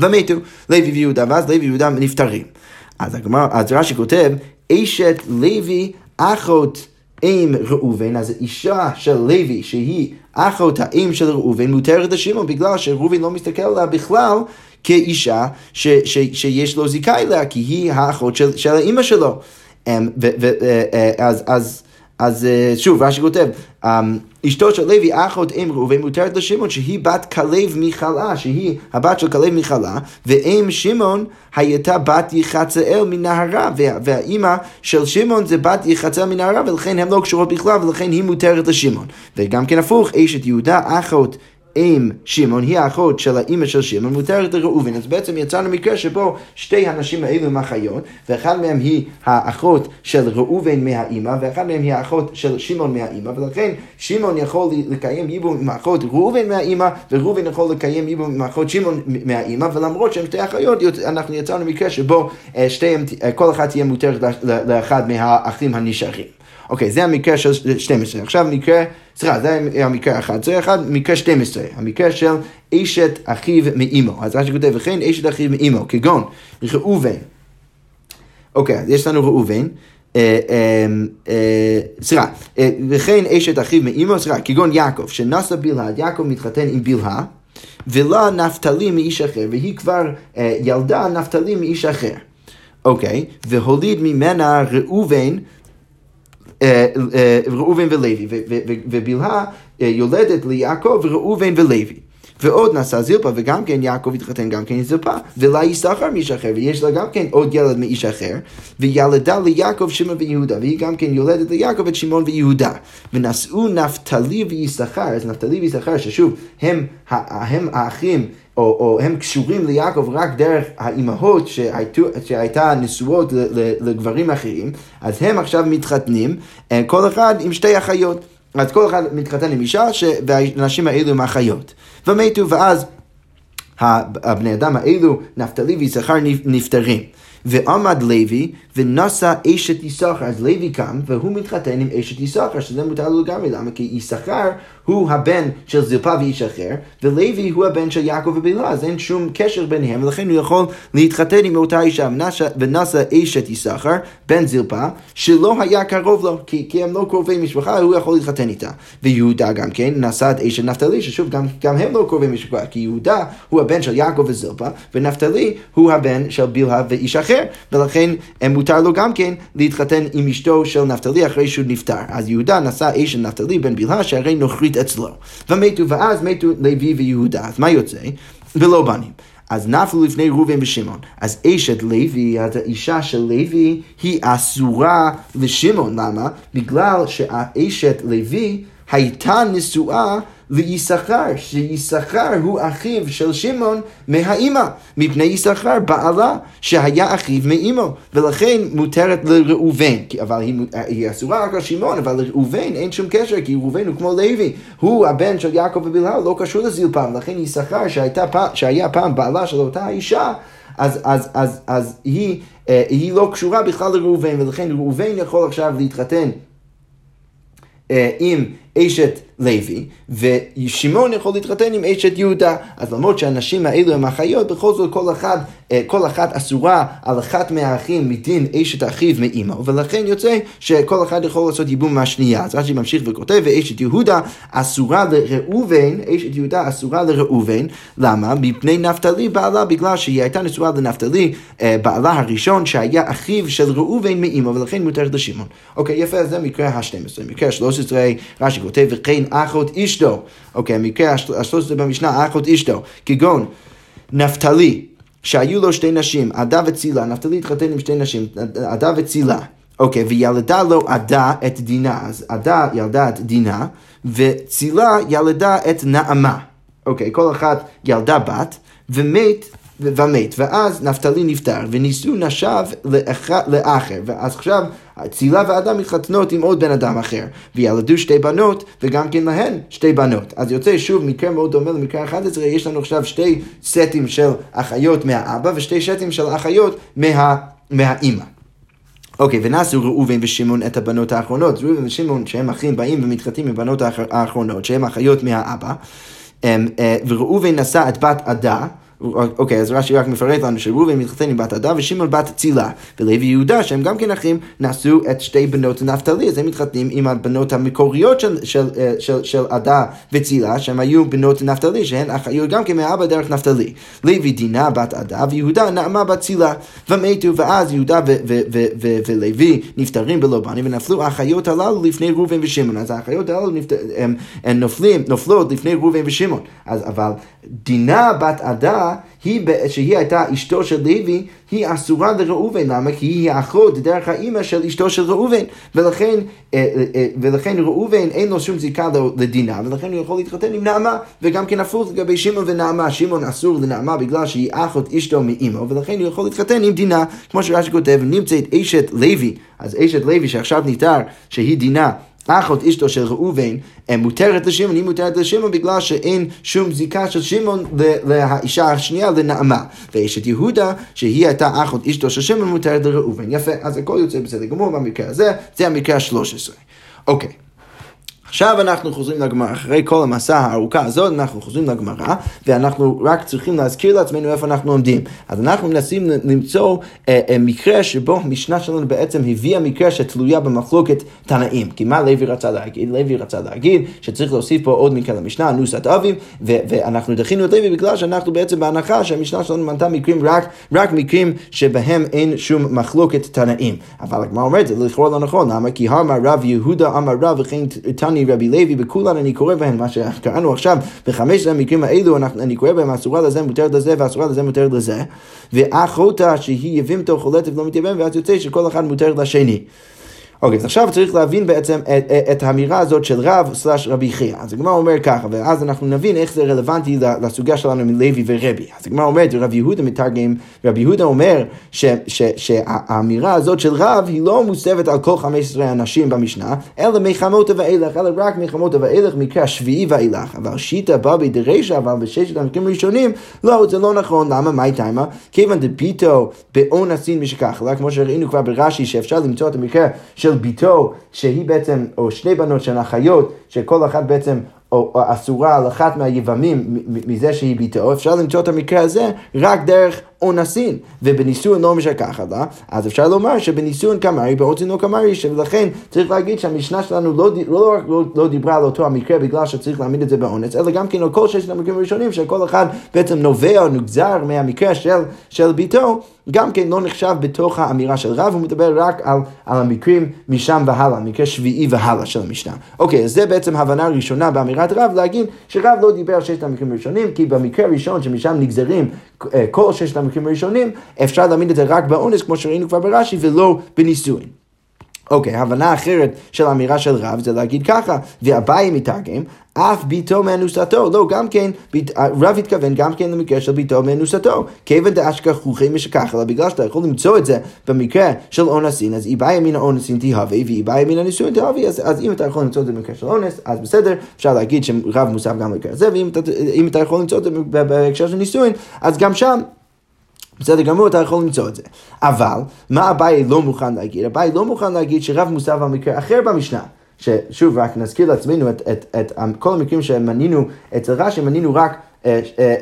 ומתו לוי ויהודה, ואז לוי ויהודה נפטרים. אז אז רש"י כותב, אשת לוי אחות אם ראובן, אז אישה של לוי שהיא אחות האם של ראובן מותרת לשמעון בגלל שראובן לא מסתכל עליה בכלל כאישה ש, ש, שיש לו זיקה אליה, כי היא האחות של, של האימא שלו. אמ, ו, ו, אז, אז, אז אה, שוב, רש"י כותב, אמ, אשתו של לוי, אחות אם ראובן, מותרת לשמעון שהיא בת כלב מחלה, שהיא הבת של כלב מחלה, ואם שמעון הייתה בת יחצאל מנהרה, והאימא של שמעון זה בת יחצאל מנהרה, ולכן הן לא קשורות בכלל, ולכן היא מותרת לשמעון. וגם כן הפוך, אשת יהודה, אחות אם שמעון היא האחות של האימא של שמעון מותרת לראובן. אז בעצם יצאנו מקרה שבו שתי הנשים האלו הם אחיות, ואחד מהם היא האחות של ראובן מהאימא, ואחד מהם היא האחות של שמעון מהאימא, ולכן שמעון יכול לקיים ייבום עם האחות ראובן מהאימא, וראובן יכול לקיים ייבום עם האחות שמעון מהאימא, ולמרות שהם שתי אחיות, אנחנו יצאנו מקרה שבו אה, שתיהם, אה, כל אחת תהיה מותרת לאחד מהאחים הנשארים. אוקיי, זה המקרה של 12. עכשיו מקרה, סליחה, זה המקרה 11, אחד, מקרה 12, המקרה של אשת אחיו מאימו. אז רש"י כותב, וכן אשת אחיו מאימו, כגון ראובן. אוקיי, אז יש לנו ראובן. אה, אה, אה, סליחה, וכן אשת אחיו מאימו, סליחה, כגון יעקב, שנשא בלהה, יעקב מתחתן עם בלהה, ולה נפתלי מאיש אחר, והיא כבר ילדה נפתלי מאיש אחר. אוקיי, והוליד ממנה ראובן ראובן ולוי, ובלהה אה, יולדת ליעקב ראובן ולוי. ועוד נשא זילפה, וגם כן יעקב התחתן גם כן עם זילפה, ולה יששכר מאיש אחר, ויש לה גם כן עוד ילד מאיש אחר, וילדה ליעקב שמעון ויהודה, והיא גם כן יולדת ליעקב את שמעון ויהודה. ונשאו נפתלי ויששכר, אז נפתלי ויששכר, ששוב, הם, הם האחים או, או הם קשורים ליעקב רק דרך האימהות שהייתו, שהייתה נשואות לגברים אחרים, אז הם עכשיו מתחתנים, אה, כל אחד עם שתי אחיות. אז כל אחד מתחתן עם אישה, ש... והנשים האלו הם אחיות. ומתו, ואז הבני אדם האלו, נפתלי ויששכר נפטרים. ועמד לוי ונשא אשת יששכר, אז לוי קם והוא מתחתן עם אשת יששכר, שזה מותר לו לגמרי, למה? כי יששכר הוא הבן של זלפה ואיש אחר, ולוי הוא הבן של יעקב ובלהה, אז אין שום קשר ביניהם, ולכן הוא יכול להתחתן עם אותה אישה, ונשא אשת יששכר, בן זלפה, שלא היה קרוב לו, כי, כי הם לא קרובי משפחה, הוא יכול להתחתן איתה. ויהודה גם כן נשא את אשת נפתלי, ששוב, גם, גם הם לא קרובי משפחה, כי יהודה הוא הבן של יעקב וזלפה, ונפתלי הוא הבן של בלהה ואיש אחר, ולכן מותר לו גם כן להתחתן עם אשתו של נפתלי אחרי שהוא נפטר. אז יהודה נשא אשת נפתלי בן בלהה, שהרי נוכרית אצלו. ומתו, ואז מתו לוי ויהודה. אז מה יוצא? ולא בנים. אז נפלו לפני ראובן ושמעון. אז אשת לוי, אז האישה של לוי, היא אסורה לשמעון. למה? בגלל שהאשת לוי הייתה נשואה ליששכר, שיששכר הוא אחיו של שמעון מהאימא, מפני יששכר בעלה שהיה אחיו מאימו, ולכן מותרת לראובן, אבל היא, היא אסורה רק לשמעון, אבל לראובן אין שום קשר, כי ראובן הוא כמו לוי, הוא הבן של יעקב ובלהה, לא קשור לזלפה, ולכן יששכר שהיה פעם בעלה של אותה אישה, אז, אז, אז, אז היא, אה, היא לא קשורה בכלל לראובן, ולכן ראובן יכול עכשיו להתחתן אה, עם אשת לוי, ושמעון יכול להתחתן עם אשת יהודה. אז למרות שהנשים האלו הן אחיות, בכל זאת כל, אחד, אה, כל אחת אסורה על אחת מהאחים מדין אשת אחיו מאימו, ולכן יוצא שכל אחד יכול לעשות ייבום מהשנייה. אז רש"י ממשיך וכותב, ואשת יהודה אסורה לראובן, אשת יהודה אסורה לראובן, למה? מפני נפתלי בעלה, בגלל שהיא הייתה נשואה לנפתלי, אה, בעלה הראשון שהיה אחיו של ראובן מאימו, ולכן מותרת לשמעון. אוקיי, יפה, אז זה מקרה ה-12. מקרה ה-13, רש"י כותב, וכן אחות אשתו, אוקיי, המקרה ה-13 במשנה, אחות אשתו, כגון נפתלי, שהיו לו שתי נשים, עדה וצילה, נפתלי התחתן עם שתי נשים, עדה וצילה. אוקיי, וילדה לו עדה את דינה, אז עדה ילדה את דינה, וצילה ילדה את נעמה. אוקיי, כל אחת ילדה בת, ומת ומת, ואז נפתלי נפטר, ונישאו נשב לאחר, ואז עכשיו צילה ואדם מתחתנות עם עוד בן אדם אחר, וילדו שתי בנות, וגם כן להן שתי בנות. אז יוצא שוב מקרה מאוד דומה למקרה 11, יש לנו עכשיו שתי סטים של אחיות מהאבא, ושתי סטים של אחיות מה, מהאימא. אוקיי, okay, ונשאו ראובן ושמעון את הבנות האחרונות. ראובן ושמעון, שהם אחים, באים ומתחתנים עם הבנות האחרונות, שהם אחיות מהאבא. אה, וראובן נשא את בת עדה. אוקיי, אז רש"י רק מפרט לנו שראובן מתחתן עם בת עדה ושמעון בת צילה. ולוי יהודה, שהם גם כן אחים, נשאו את שתי בנות נפתלי, אז הם מתחתנים עם הבנות המקוריות של, של, של, של, של עדה וצילה, שהם היו בנות נפתלי, שהן אחיות גם כן מאבא דרך נפתלי. לוי דינה בת עדה ויהודה נעמה בת צילה. ומתו, ואז יהודה ולוי נפטרים בלא בנים, ונפלו האחיות הללו לפני ראובן ושמעון. אז האחיות הללו הן נופלות לפני ראובן ושמעון. אז אבל דינה בת עדה היא, שהיא הייתה אשתו של לוי, היא אסורה לראובן, למה? כי היא האחות דרך האימא של אשתו של ראובן, ולכן, אה, אה, אה, ולכן ראובן אין לו שום זיקה לדינה, ולכן הוא יכול להתחתן עם נעמה, וגם כן הפוך לגבי שמעון ונעמה, שמעון אסור לנעמה בגלל שהיא אחות אשתו מאימו, ולכן הוא יכול להתחתן עם דינה, כמו שרש"י כותב, נמצאת אשת לוי, אז אשת לוי שעכשיו ניתר שהיא דינה אחות אשתו של ראובן מותרת לשמעון, היא מותרת לשמעון בגלל שאין שום זיקה של שמעון לאישה השנייה לנעמה. ואשת יהודה, שהיא הייתה אחות אשתו של שמעון, מותרת לראובן. יפה, אז הכל יוצא בסדר גמור במקרה הזה, זה המקרה ה-13. אוקיי. עכשיו אנחנו חוזרים לגמרא, אחרי כל המסע הארוכה הזאת, אנחנו חוזרים לגמרא, ואנחנו רק צריכים להזכיר לעצמנו איפה אנחנו עומדים. אז אנחנו מנסים למצוא אה, אה, מקרה שבו המשנה שלנו בעצם הביאה מקרה שתלויה במחלוקת תנאים. כי מה לוי רצה להגיד? לוי רצה להגיד שצריך להוסיף פה עוד מקרה למשנה, נוסת אביב, ואנחנו דחינו את לוי בגלל שאנחנו בעצם בהנחה שהמשנה שלנו מנתה מקרים רק, רק מקרים שבהם אין שום מחלוקת תנאים. אבל הגמרא אומרת, זה לכאורה לא נכון, למה? כי אמר רב יהודה אמר רב וכן תני רבי לוי, בכולן אני קורא בהם, מה שקראנו עכשיו, בחמש המקרים האלו, אני קורא בהם אסורה לזה, מותרת לזה, ואסורה לזה, מותרת לזה, ואחותה שהיא יבימתו חולטת ולא מתייבם, ואז יוצא שכל אחד מותרת לשני. אוקיי, אז עכשיו צריך להבין בעצם את, את האמירה הזאת של רב סלש רבי חייא. אז הגמרא אומר ככה, ואז אנחנו נבין איך זה רלוונטי לסוגיה שלנו מלוי ורבי. אז הגמרא אומרת, רבי יהודה מתרגם, רבי יהודה אומר ש, ש, שהאמירה הזאת של רב היא לא מוסבת על כל 15 אנשים במשנה, אלא מחמותה ואילך, אלא רק מחמותה ואילך, מקרה שביעי ואילך. אבל שיטה בא בדרישה, אבל בששת המקרים הראשונים, לא, זה לא נכון. למה? מה הייתה עימה? כיוון דביטו באונסין משכך, כמו שראינו כבר ברש"י, שאפשר למצוא את המקרה של של ביתו, שהיא בעצם, או שני בנות שהן אחיות, שכל אחת בעצם או, אסורה על אחת מהיבמים מזה שהיא ביתו, אפשר למצוא את המקרה הזה רק דרך אונסין, ובנישואין לא משכחת לה, אז אפשר לומר שבנישואין קמרי, באוצין לא קמרי, ולכן צריך להגיד שהמשנה שלנו לא, לא רק לא, לא דיברה על אותו המקרה בגלל שצריך להעמיד את זה באונס, אלא גם כן על כל ששת המקרים הראשונים, שכל אחד בעצם נובע או נגזר מהמקרה של, של ביתו, גם כן לא נחשב בתוך האמירה של רב, הוא מדבר רק על, על המקרים משם והלאה, מקרה שביעי והלאה של המשנה. אוקיי, אז זה בעצם הבנה ראשונה באמירת רב, להגיד שרב לא דיבר על ששת המקרים הראשונים, כי במקרה הראשון שמשם נגזרים אה, כל ששת המקרים הראשונים, אפשר להעמיד את זה רק באונס, כמו שראינו כבר ברש"י, ולא בנישואין. אוקיי, הבנה אחרת של האמירה של רב זה להגיד ככה, ואביי מתרגם, אף ביתו מאנוסתו, לא, גם כן, רב התכוון גם כן למקרה של ביתו מאנוסתו, כיוון דאשכחוכי משכך, אלא בגלל שאתה יכול למצוא את זה במקרה של אונסין, אז איבאי מן האונסין תהווה, ואיבאי מן הנישואין תהווה, אז, אז אם אתה יכול למצוא את זה במקרה של אונס, אז בסדר, אפשר להגיד שרב מוסף גם במקרה הזה, ואם אתה, אתה יכול למצוא את זה בהקשר של נישואין, אז גם שם בסדר גמור, אתה יכול למצוא את זה. אבל, מה אביי לא מוכן להגיד? אביי לא מוכן להגיד שרב מוסף על מקרה אחר במשנה. ששוב, רק נזכיר לעצמנו את, את, את, את כל המקרים שמנינו אצל רש"י, מנינו רק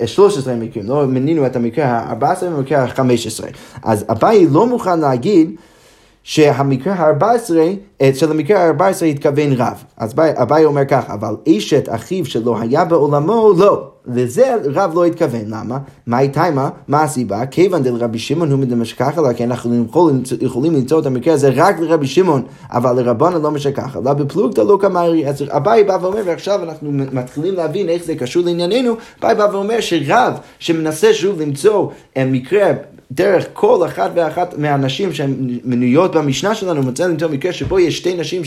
13 מקרים, לא מנינו את המקרה ה-14 והמקרה ה-15. אז אביי לא מוכן להגיד שהמקרה ה-14, של המקרה ה-14 התכוון רב. אז אביי אומר ככה, אבל אשת אחיו שלא היה בעולמו, לא. לזה רב לא התכוון, למה? מה הייתה מה? מה הסיבה? כיוון דלרבי שמעון הוא מדמשכח עליה, כי אנחנו יכולים למצוא את המקרה הזה רק לרבי שמעון, אבל לרבנה לא משכח עליה, בפלוגתא לא כמרי. אז אביי בא ואומר, ועכשיו אנחנו מתחילים להבין איך זה קשור לענייננו, אביי בא ואומר שרב שמנסה שוב למצוא אה, מקרה דרך כל אחת ואחת מהנשים שהן מנויות במשנה שלנו, מצא למצוא מקרה שבו יש שתי נשים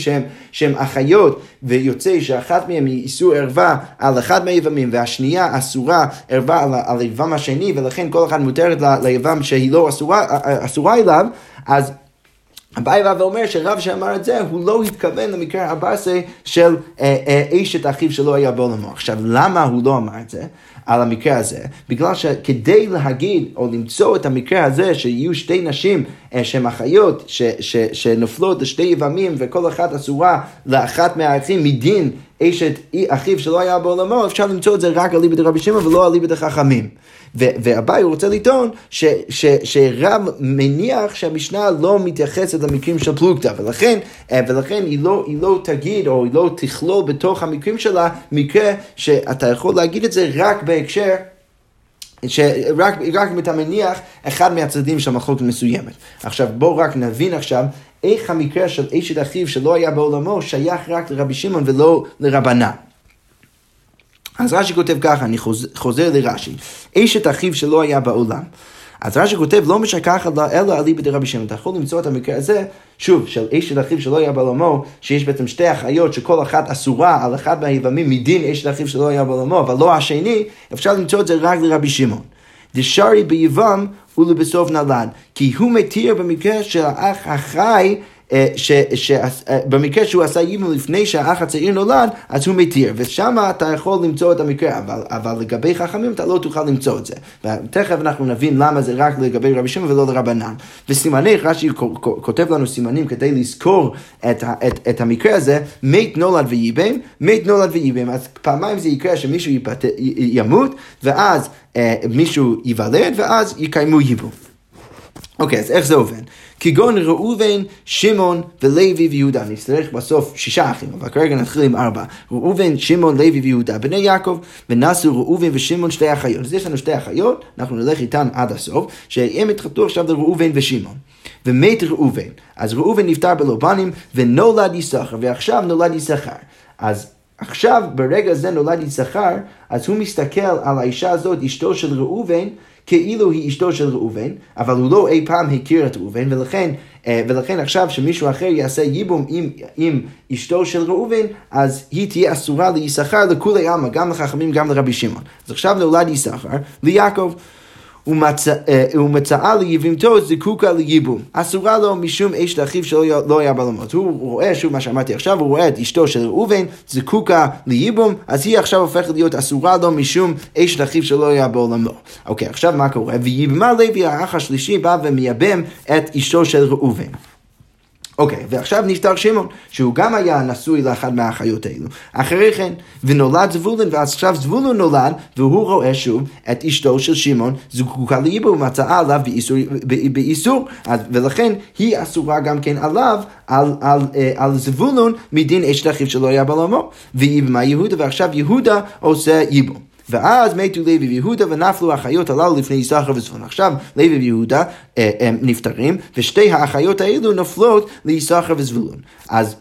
שהן אחיות, ויוצא שאחת מהן היא איסור ערווה על אחד מהיבמים, והשנייה אסורה ערווה על, על היבם השני, ולכן כל אחת מותרת ליבם שהיא לא אסורה, אסורה אליו, אז אביי בא ואומר שרב שאמר את זה, הוא לא התכוון למקרה הבאסה של אה, אה, אשת אחיו שלא היה בעולמו. עכשיו, למה הוא לא אמר את זה? על המקרה הזה, בגלל שכדי להגיד או למצוא את המקרה הזה שיהיו שתי נשים אה, שהן אחיות שנופלות לשתי יבמים וכל אחת אסורה לאחת מהאחים מדין אשת אחיו שלא היה בעולמו, אפשר למצוא את זה רק על ליבד רבי שמעון ולא על ליבד החכמים. ואביי רוצה לטעון ש, ש, שרב מניח שהמשנה לא מתייחסת למקרים של פלוגתא, ולכן, אה, ולכן היא, לא, היא לא תגיד או היא לא תכלול בתוך המקרים שלה מקרה שאתה יכול להגיד את זה רק בהקשר שרק רק אם אתה מניח אחד מהצדדים של מחלוקת מסוימת. עכשיו בואו רק נבין עכשיו איך המקרה של אשת אחיו שלא היה בעולמו שייך רק לרבי שמעון ולא לרבנן. אז רש"י כותב ככה, אני חוזר, חוזר לרש"י, אשת אחיו שלא היה בעולם. אז רש"י כותב, לא משכחת לה אלא אליבא דרבי שמעון. אתה יכול למצוא את המקרה הזה, שוב, של אשת אחיו שלא היה בעולמו, שיש בעצם שתי אחיות שכל אחת אסורה על אחד מהיבמים מדין אשת אחיו שלא היה בעולמו, אבל לא השני, אפשר למצוא את זה רק לרבי שמעון. דשארי ביבם ולבסוף נלד, כי הוא מתיר במקרה של האח החי שבמקרה אה, שהוא עשה ייבום לפני שהאח הצעיר נולד, אז הוא מתיר, ושם אתה יכול למצוא את המקרה, אבל, אבל לגבי חכמים אתה לא תוכל למצוא את זה. ותכף אנחנו נבין למה זה רק לגבי רבי שמעון ולא לרבנן. וסימני, רש"י כותב לנו סימנים כדי לזכור את, את, את המקרה הזה, מת נולד וייבם, מת נולד וייבם, אז פעמיים זה יקרה שמישהו יפת, ימות, ואז אה, מישהו ייוולד, ואז יקיימו ייבום. אוקיי, אז איך זה עובד? כגון ראובן, שמעון ולוי ויהודה. נצטרך בסוף שישה אחים, אבל כרגע נתחיל עם ארבע. ראובן, שמעון, לוי ויהודה, בני יעקב, ונשאו ראובן ושמעון שתי אחיות. אז יש לנו שתי אחיות, אנחנו נלך איתן עד הסוף, שהם התחתנו עכשיו לראובן ושמעון. ומת ראובן. אז ראובן נפטר בלובנים, ונולד יששכר, ועכשיו נולד יששכר. אז עכשיו, ברגע זה נולד יששכר, אז הוא מסתכל על האישה הזאת, אשתו של ראובן, כאילו היא אשתו של ראובן, אבל הוא לא אי פעם הכיר את ראובן, ולכן, אה, ולכן עכשיו שמישהו אחר יעשה ייבום עם, עם אשתו של ראובן, אז היא תהיה אסורה ליששכר לכולי עלמא, גם לחכמים, גם לרבי שמעון. אז עכשיו נולד יששכר ליעקב. ומצאה אה, ליבמתו זקוקה לייבום. אסורה לו משום אשת אחיו שלא לא היה בעולמו. הוא רואה, שוב מה שאמרתי עכשיו, הוא רואה את אשתו של ראובן זקוקה לייבום, אז היא עכשיו הופכת להיות אסורה לו משום אשת אחיו שלא היה בעולמו. אוקיי, עכשיו מה קורה? וייבמה לוי האח השלישי בא ומייבם את אשתו של ראובן. אוקיי, okay, ועכשיו נפטר שמעון, שהוא גם היה נשוי לאחת מהאחיות האלו. אחרי כן, ונולד זבולון, ואז עכשיו זבולון נולד, והוא רואה שוב את אשתו של שמעון זקוקה לאיבו, ומצאה עליו באיסור, באיסור, ולכן היא אסורה גם כן עליו, על, על, על, על זבולון, מדין אשת אחיו שלא היה בעולמו. ואיבמה יהודה, ועכשיו יהודה עושה איבו. ואז מתו לוי ויהודה ונפלו האחיות הללו לפני יששכר וזבולון. עכשיו לוי ויהודה אה, נפטרים, ושתי האחיות האלו נופלות ליששכר וזבולון. אז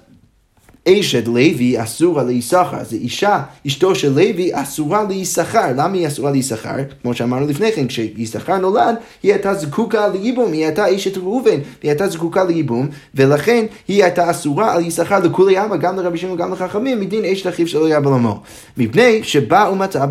אשת לוי אסורה ליששכר, אז אישה, אשתו של לוי אסורה ליששכר. למה היא אסורה ליששכר? כמו שאמרנו לפני כן, כשיששכר נולד, היא הייתה זקוקה לייבום, היא הייתה אשת ראובן, והיא הייתה זקוקה לייבום, ולכן היא הייתה אסורה על יששכר לכולי עלמא, גם לרבי שמעון וגם לחכמים, מדין אשת אחיו שלא היה בעולמו. מפני שבא ומצא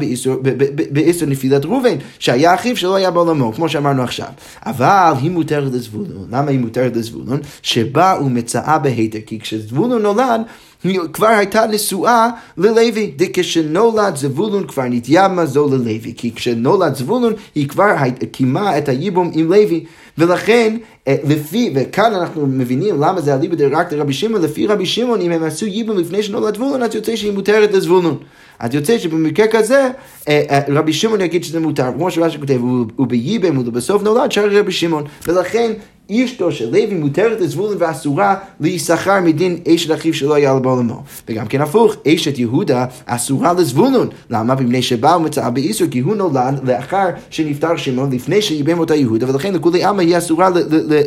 באיסור נפילת ראובן, שהיה אחיו שלא היה בעולמו, כמו שאמרנו עכשיו. אבל היא מותרת לזבולון. למה היא מותרת לזבולון? שבא ומצאה בהיתר, כי כשזבולון נולד, היא כבר הייתה נשואה ללוי, וכשנולד זבולון כבר נתייבמה זו ללוי, כי כשנולד זבולון היא כבר קיימה את הייבום עם לוי, ולכן אה, לפי, וכאן אנחנו מבינים למה זה אליבא דרק לרבי שמעון, לפי רבי שמעון אם הם עשו ייבום לפני שנולד זבולון, אז יוצא שהיא מותרת לזבולון. אז יוצא שבמקרה כזה, אה, אה, רבי שמעון יגיד שזה מותר, כמו שרש"י כותב, הוא בייבם, ובסוף נולד, שר רבי שמעון, ולכן אשתו של לוי מותרת לזבולון ואסורה להישכר מדין אשת אחיו שלא היה בעולמו. וגם כן הפוך, אשת יהודה אסורה לזבולון. למה? מפני שבא ומצאה באיסור, כי הוא נולד לאחר שנפטר שמעון לפני שאיבם אותה יהודה, ולכן לכולי עלמא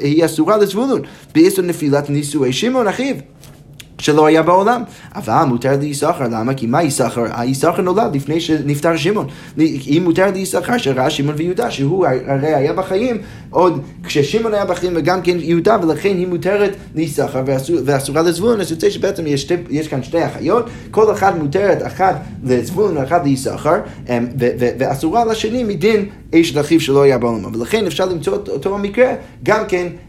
היא אסורה לזבולון. באיסור נפילת נישואי שמעון אחיו. שלא היה בעולם. אבל מותר ליששכר, למה? כי מה יששכר? היששכר נולד לפני שנפטר שמעון. היא מותר ליששכר שראה שמעון ויהודה, שהוא הרי היה בחיים עוד כששמעון היה בחיים וגם כן יהודה, ולכן היא מותרת ליששכר ואסורה לזבולון, אז יוצא שבעצם יש, שתי, יש כאן שתי אחיות, כל אחת מותרת, אחת לזבולון ואחת ליששכר, אמ, ואסורה לשני מדין אשת אחיו שלא היה בעולמו. ולכן אפשר למצוא אותו המקרה גם כן אה, אה,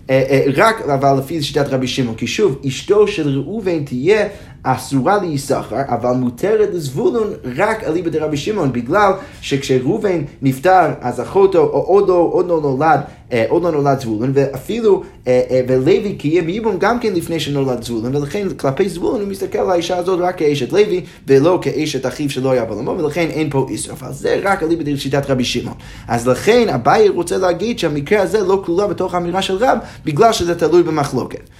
רק אבל לפי שיטת רבי שמעון. כי שוב, אשתו של ראובן תהיה אסורה ליששכר, אבל מותרת לזבולון רק אליבא דרבי שמעון, בגלל שכשראובן נפטר, אז אחותו עוד לא, עוד לא נולד, אה, עוד לא נולד זבולון, ואפילו, ולוי קיים ייבום גם כן לפני שנולד זבולון, ולכן כלפי זבולון הוא מסתכל על האישה הזאת רק כאשת לוי, ולא כאשת אחיו שלא היה בעולמו, ולכן אין פה איסור. אבל זה רק אליבא דשיטת רבי שמעון. אז לכן אביי רוצה להגיד שהמקרה הזה לא כלולה בתוך האמירה של רב, בגלל שזה תלוי במחלוקת.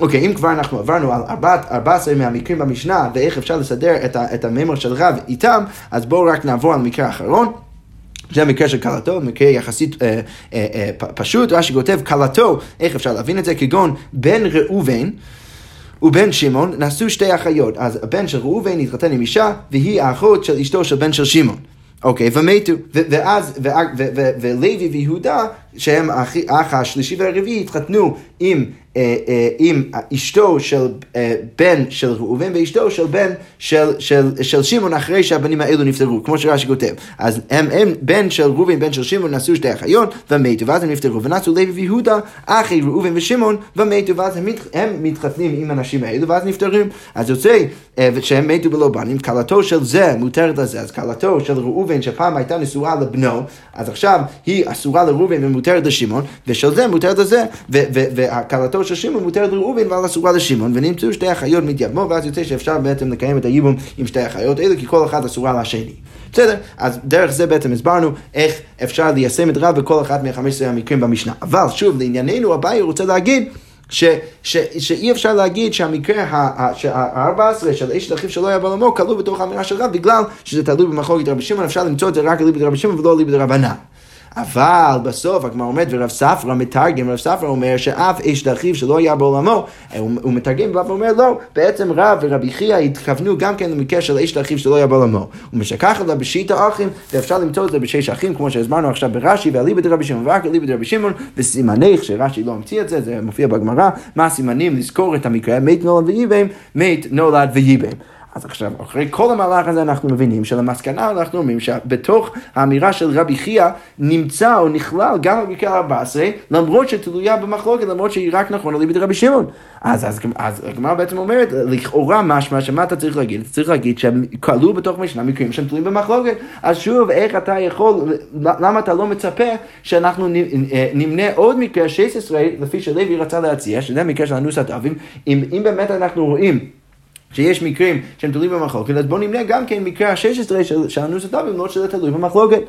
אוקיי, אם כבר אנחנו עברנו על 14 מהמקרים במשנה ואיך אפשר לסדר את, את הממר של רב איתם, אז בואו רק נעבור על מקרה האחרון. זה המקרה של כלתו, מקרה יחסית אה, אה, אה, פשוט, רש"י כותב כלתו, איך אפשר להבין את זה? כגון בן ראובן ובן שמעון נשאו שתי אחיות, אז הבן של ראובן התחתן עם אישה והיא האחות של אשתו של בן של שמעון. אוקיי, ומתו, ואז, ולוי ויהודה, שהם האח השלישי והרביעי, התחתנו עם עם אשתו של אה, בן של ראובן ואשתו של בן של, של, של שמעון אחרי שהבנים האלו נפטרו, כמו שרש"י כותב. אז הם, הם בן של ראובן, בן של שמעון, נשאו שתי אחיות ומתו, ואז הם נפטרו, ונשאו לוי ויהודה אחי ראובן ושמעון ומתו, ואז הם, הם מתחתנים עם הנשים האלו, ואז נפטרים. אז יוצא שהם מתו בלא בנים, כלתו של זה מותרת לזה, אז כלתו של ראובן שפעם הייתה נשואה לבנו, אז עכשיו היא אסורה לראובן ומותרת לשמעון, ושל זה מותרת לזה, וכלתו של שמעון מותרת לראובן ועל אסורה לשמעון, ונמצאו שתי אחיות מתייבמו, ואז יוצא שאפשר בעצם לקיים את הייבום עם שתי אחיות האלה, כי כל אחת אסורה לשני. בסדר, אז דרך זה בעצם הסברנו איך אפשר ליישם את רב בכל אחת מ-15 המקרים במשנה. אבל שוב, לענייננו, אביי רוצה להגיד ש, ש, שאי אפשר להגיד שהמקרה ה-14 של אשת אחיו שלא היה בעולמו כלול בתוך האמירה של רב בגלל שזה תלוי במחלוקת רבי שמעון, אפשר למצוא את זה רק אליבא דרבי שמעון ולא אליבא דרבנן. אבל בסוף הגמרא אומרת, ורב ספרא מתרגם, רב ספרא אומר שאף איש דחיו שלא היה בעולמו, הוא, הוא מתרגם ואומר לא, בעצם רב ורבי חייא התכוונו גם כן למקרה של איש דחיו שלא היה בעולמו. הוא משכח את זה בשיטה אחים, ואפשר למצוא את זה בשש אחים, כמו שהסברנו עכשיו ברש"י, ואליבא דרבי שמעון ורק אליבא דרבי שמעון, וסימניך, שרש"י לא המציא את זה, זה מופיע בגמרא, מה הסימנים לזכור את המקרה, מת נולד וייבם, מת נולד וייבם. אז עכשיו, אחרי כל המהלך הזה אנחנו מבינים שלמסקנה אנחנו אומרים שבתוך האמירה של רבי חייא נמצא או נכלל גם המקרה 14, למרות שתלויה במחלוקת, למרות שהיא רק נכונה ליבי רבי שמעון. אז, אז, אז הגמרא בעצם אומרת, לכאורה משמע שמה אתה צריך להגיד? אתה צריך להגיד שהם כלו בתוך משנה מקרים שהם תלויים במחלוקת. אז שוב, איך אתה יכול, למה אתה לא מצפה שאנחנו נמנה עוד מקרה 16, לפי שלוי רצה להציע, שזה מקרה של אנוסת אבים, אם, אם באמת אנחנו רואים שיש מקרים שהם תלויים במחלוקת, אז בואו נמנה גם כן מקרה ה-16 של, אנוסת אבים, לא שזה תלוי במחלוקת.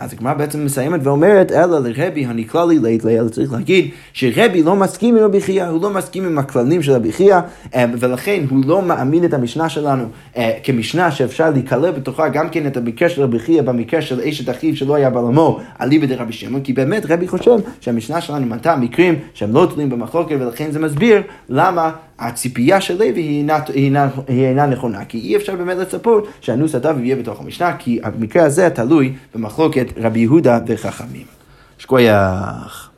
אז הגמרא בעצם מסיימת ואומרת, אלא לרבי הנקלע לי לית אלא צריך להגיד שרבי לא מסכים עם רבי חייא, הוא לא מסכים עם הכללים של רבי חייא, אה, ולכן הוא לא מאמין את המשנה שלנו אה, כמשנה שאפשר להיכלל בתוכה גם כן את המקרה של רבי חייא במקרה של אשת אחיו שלא היה בעולמו, עלי בידי רבי שמעון, כי באמת רבי חושב שהמשנה שלנו מנתה מקרים שהם לא תלויים במחלוקת, ולכן זה מסביר למה הציפייה של לוי היא אינה, אינה, היא אינה נכונה, כי אי אפשר באמת לצפות שהנוס הדף יהיה בתוך המשנה, כי המקרה הזה תלוי במחלוקת רבי יהודה וחכמים. שכוייח.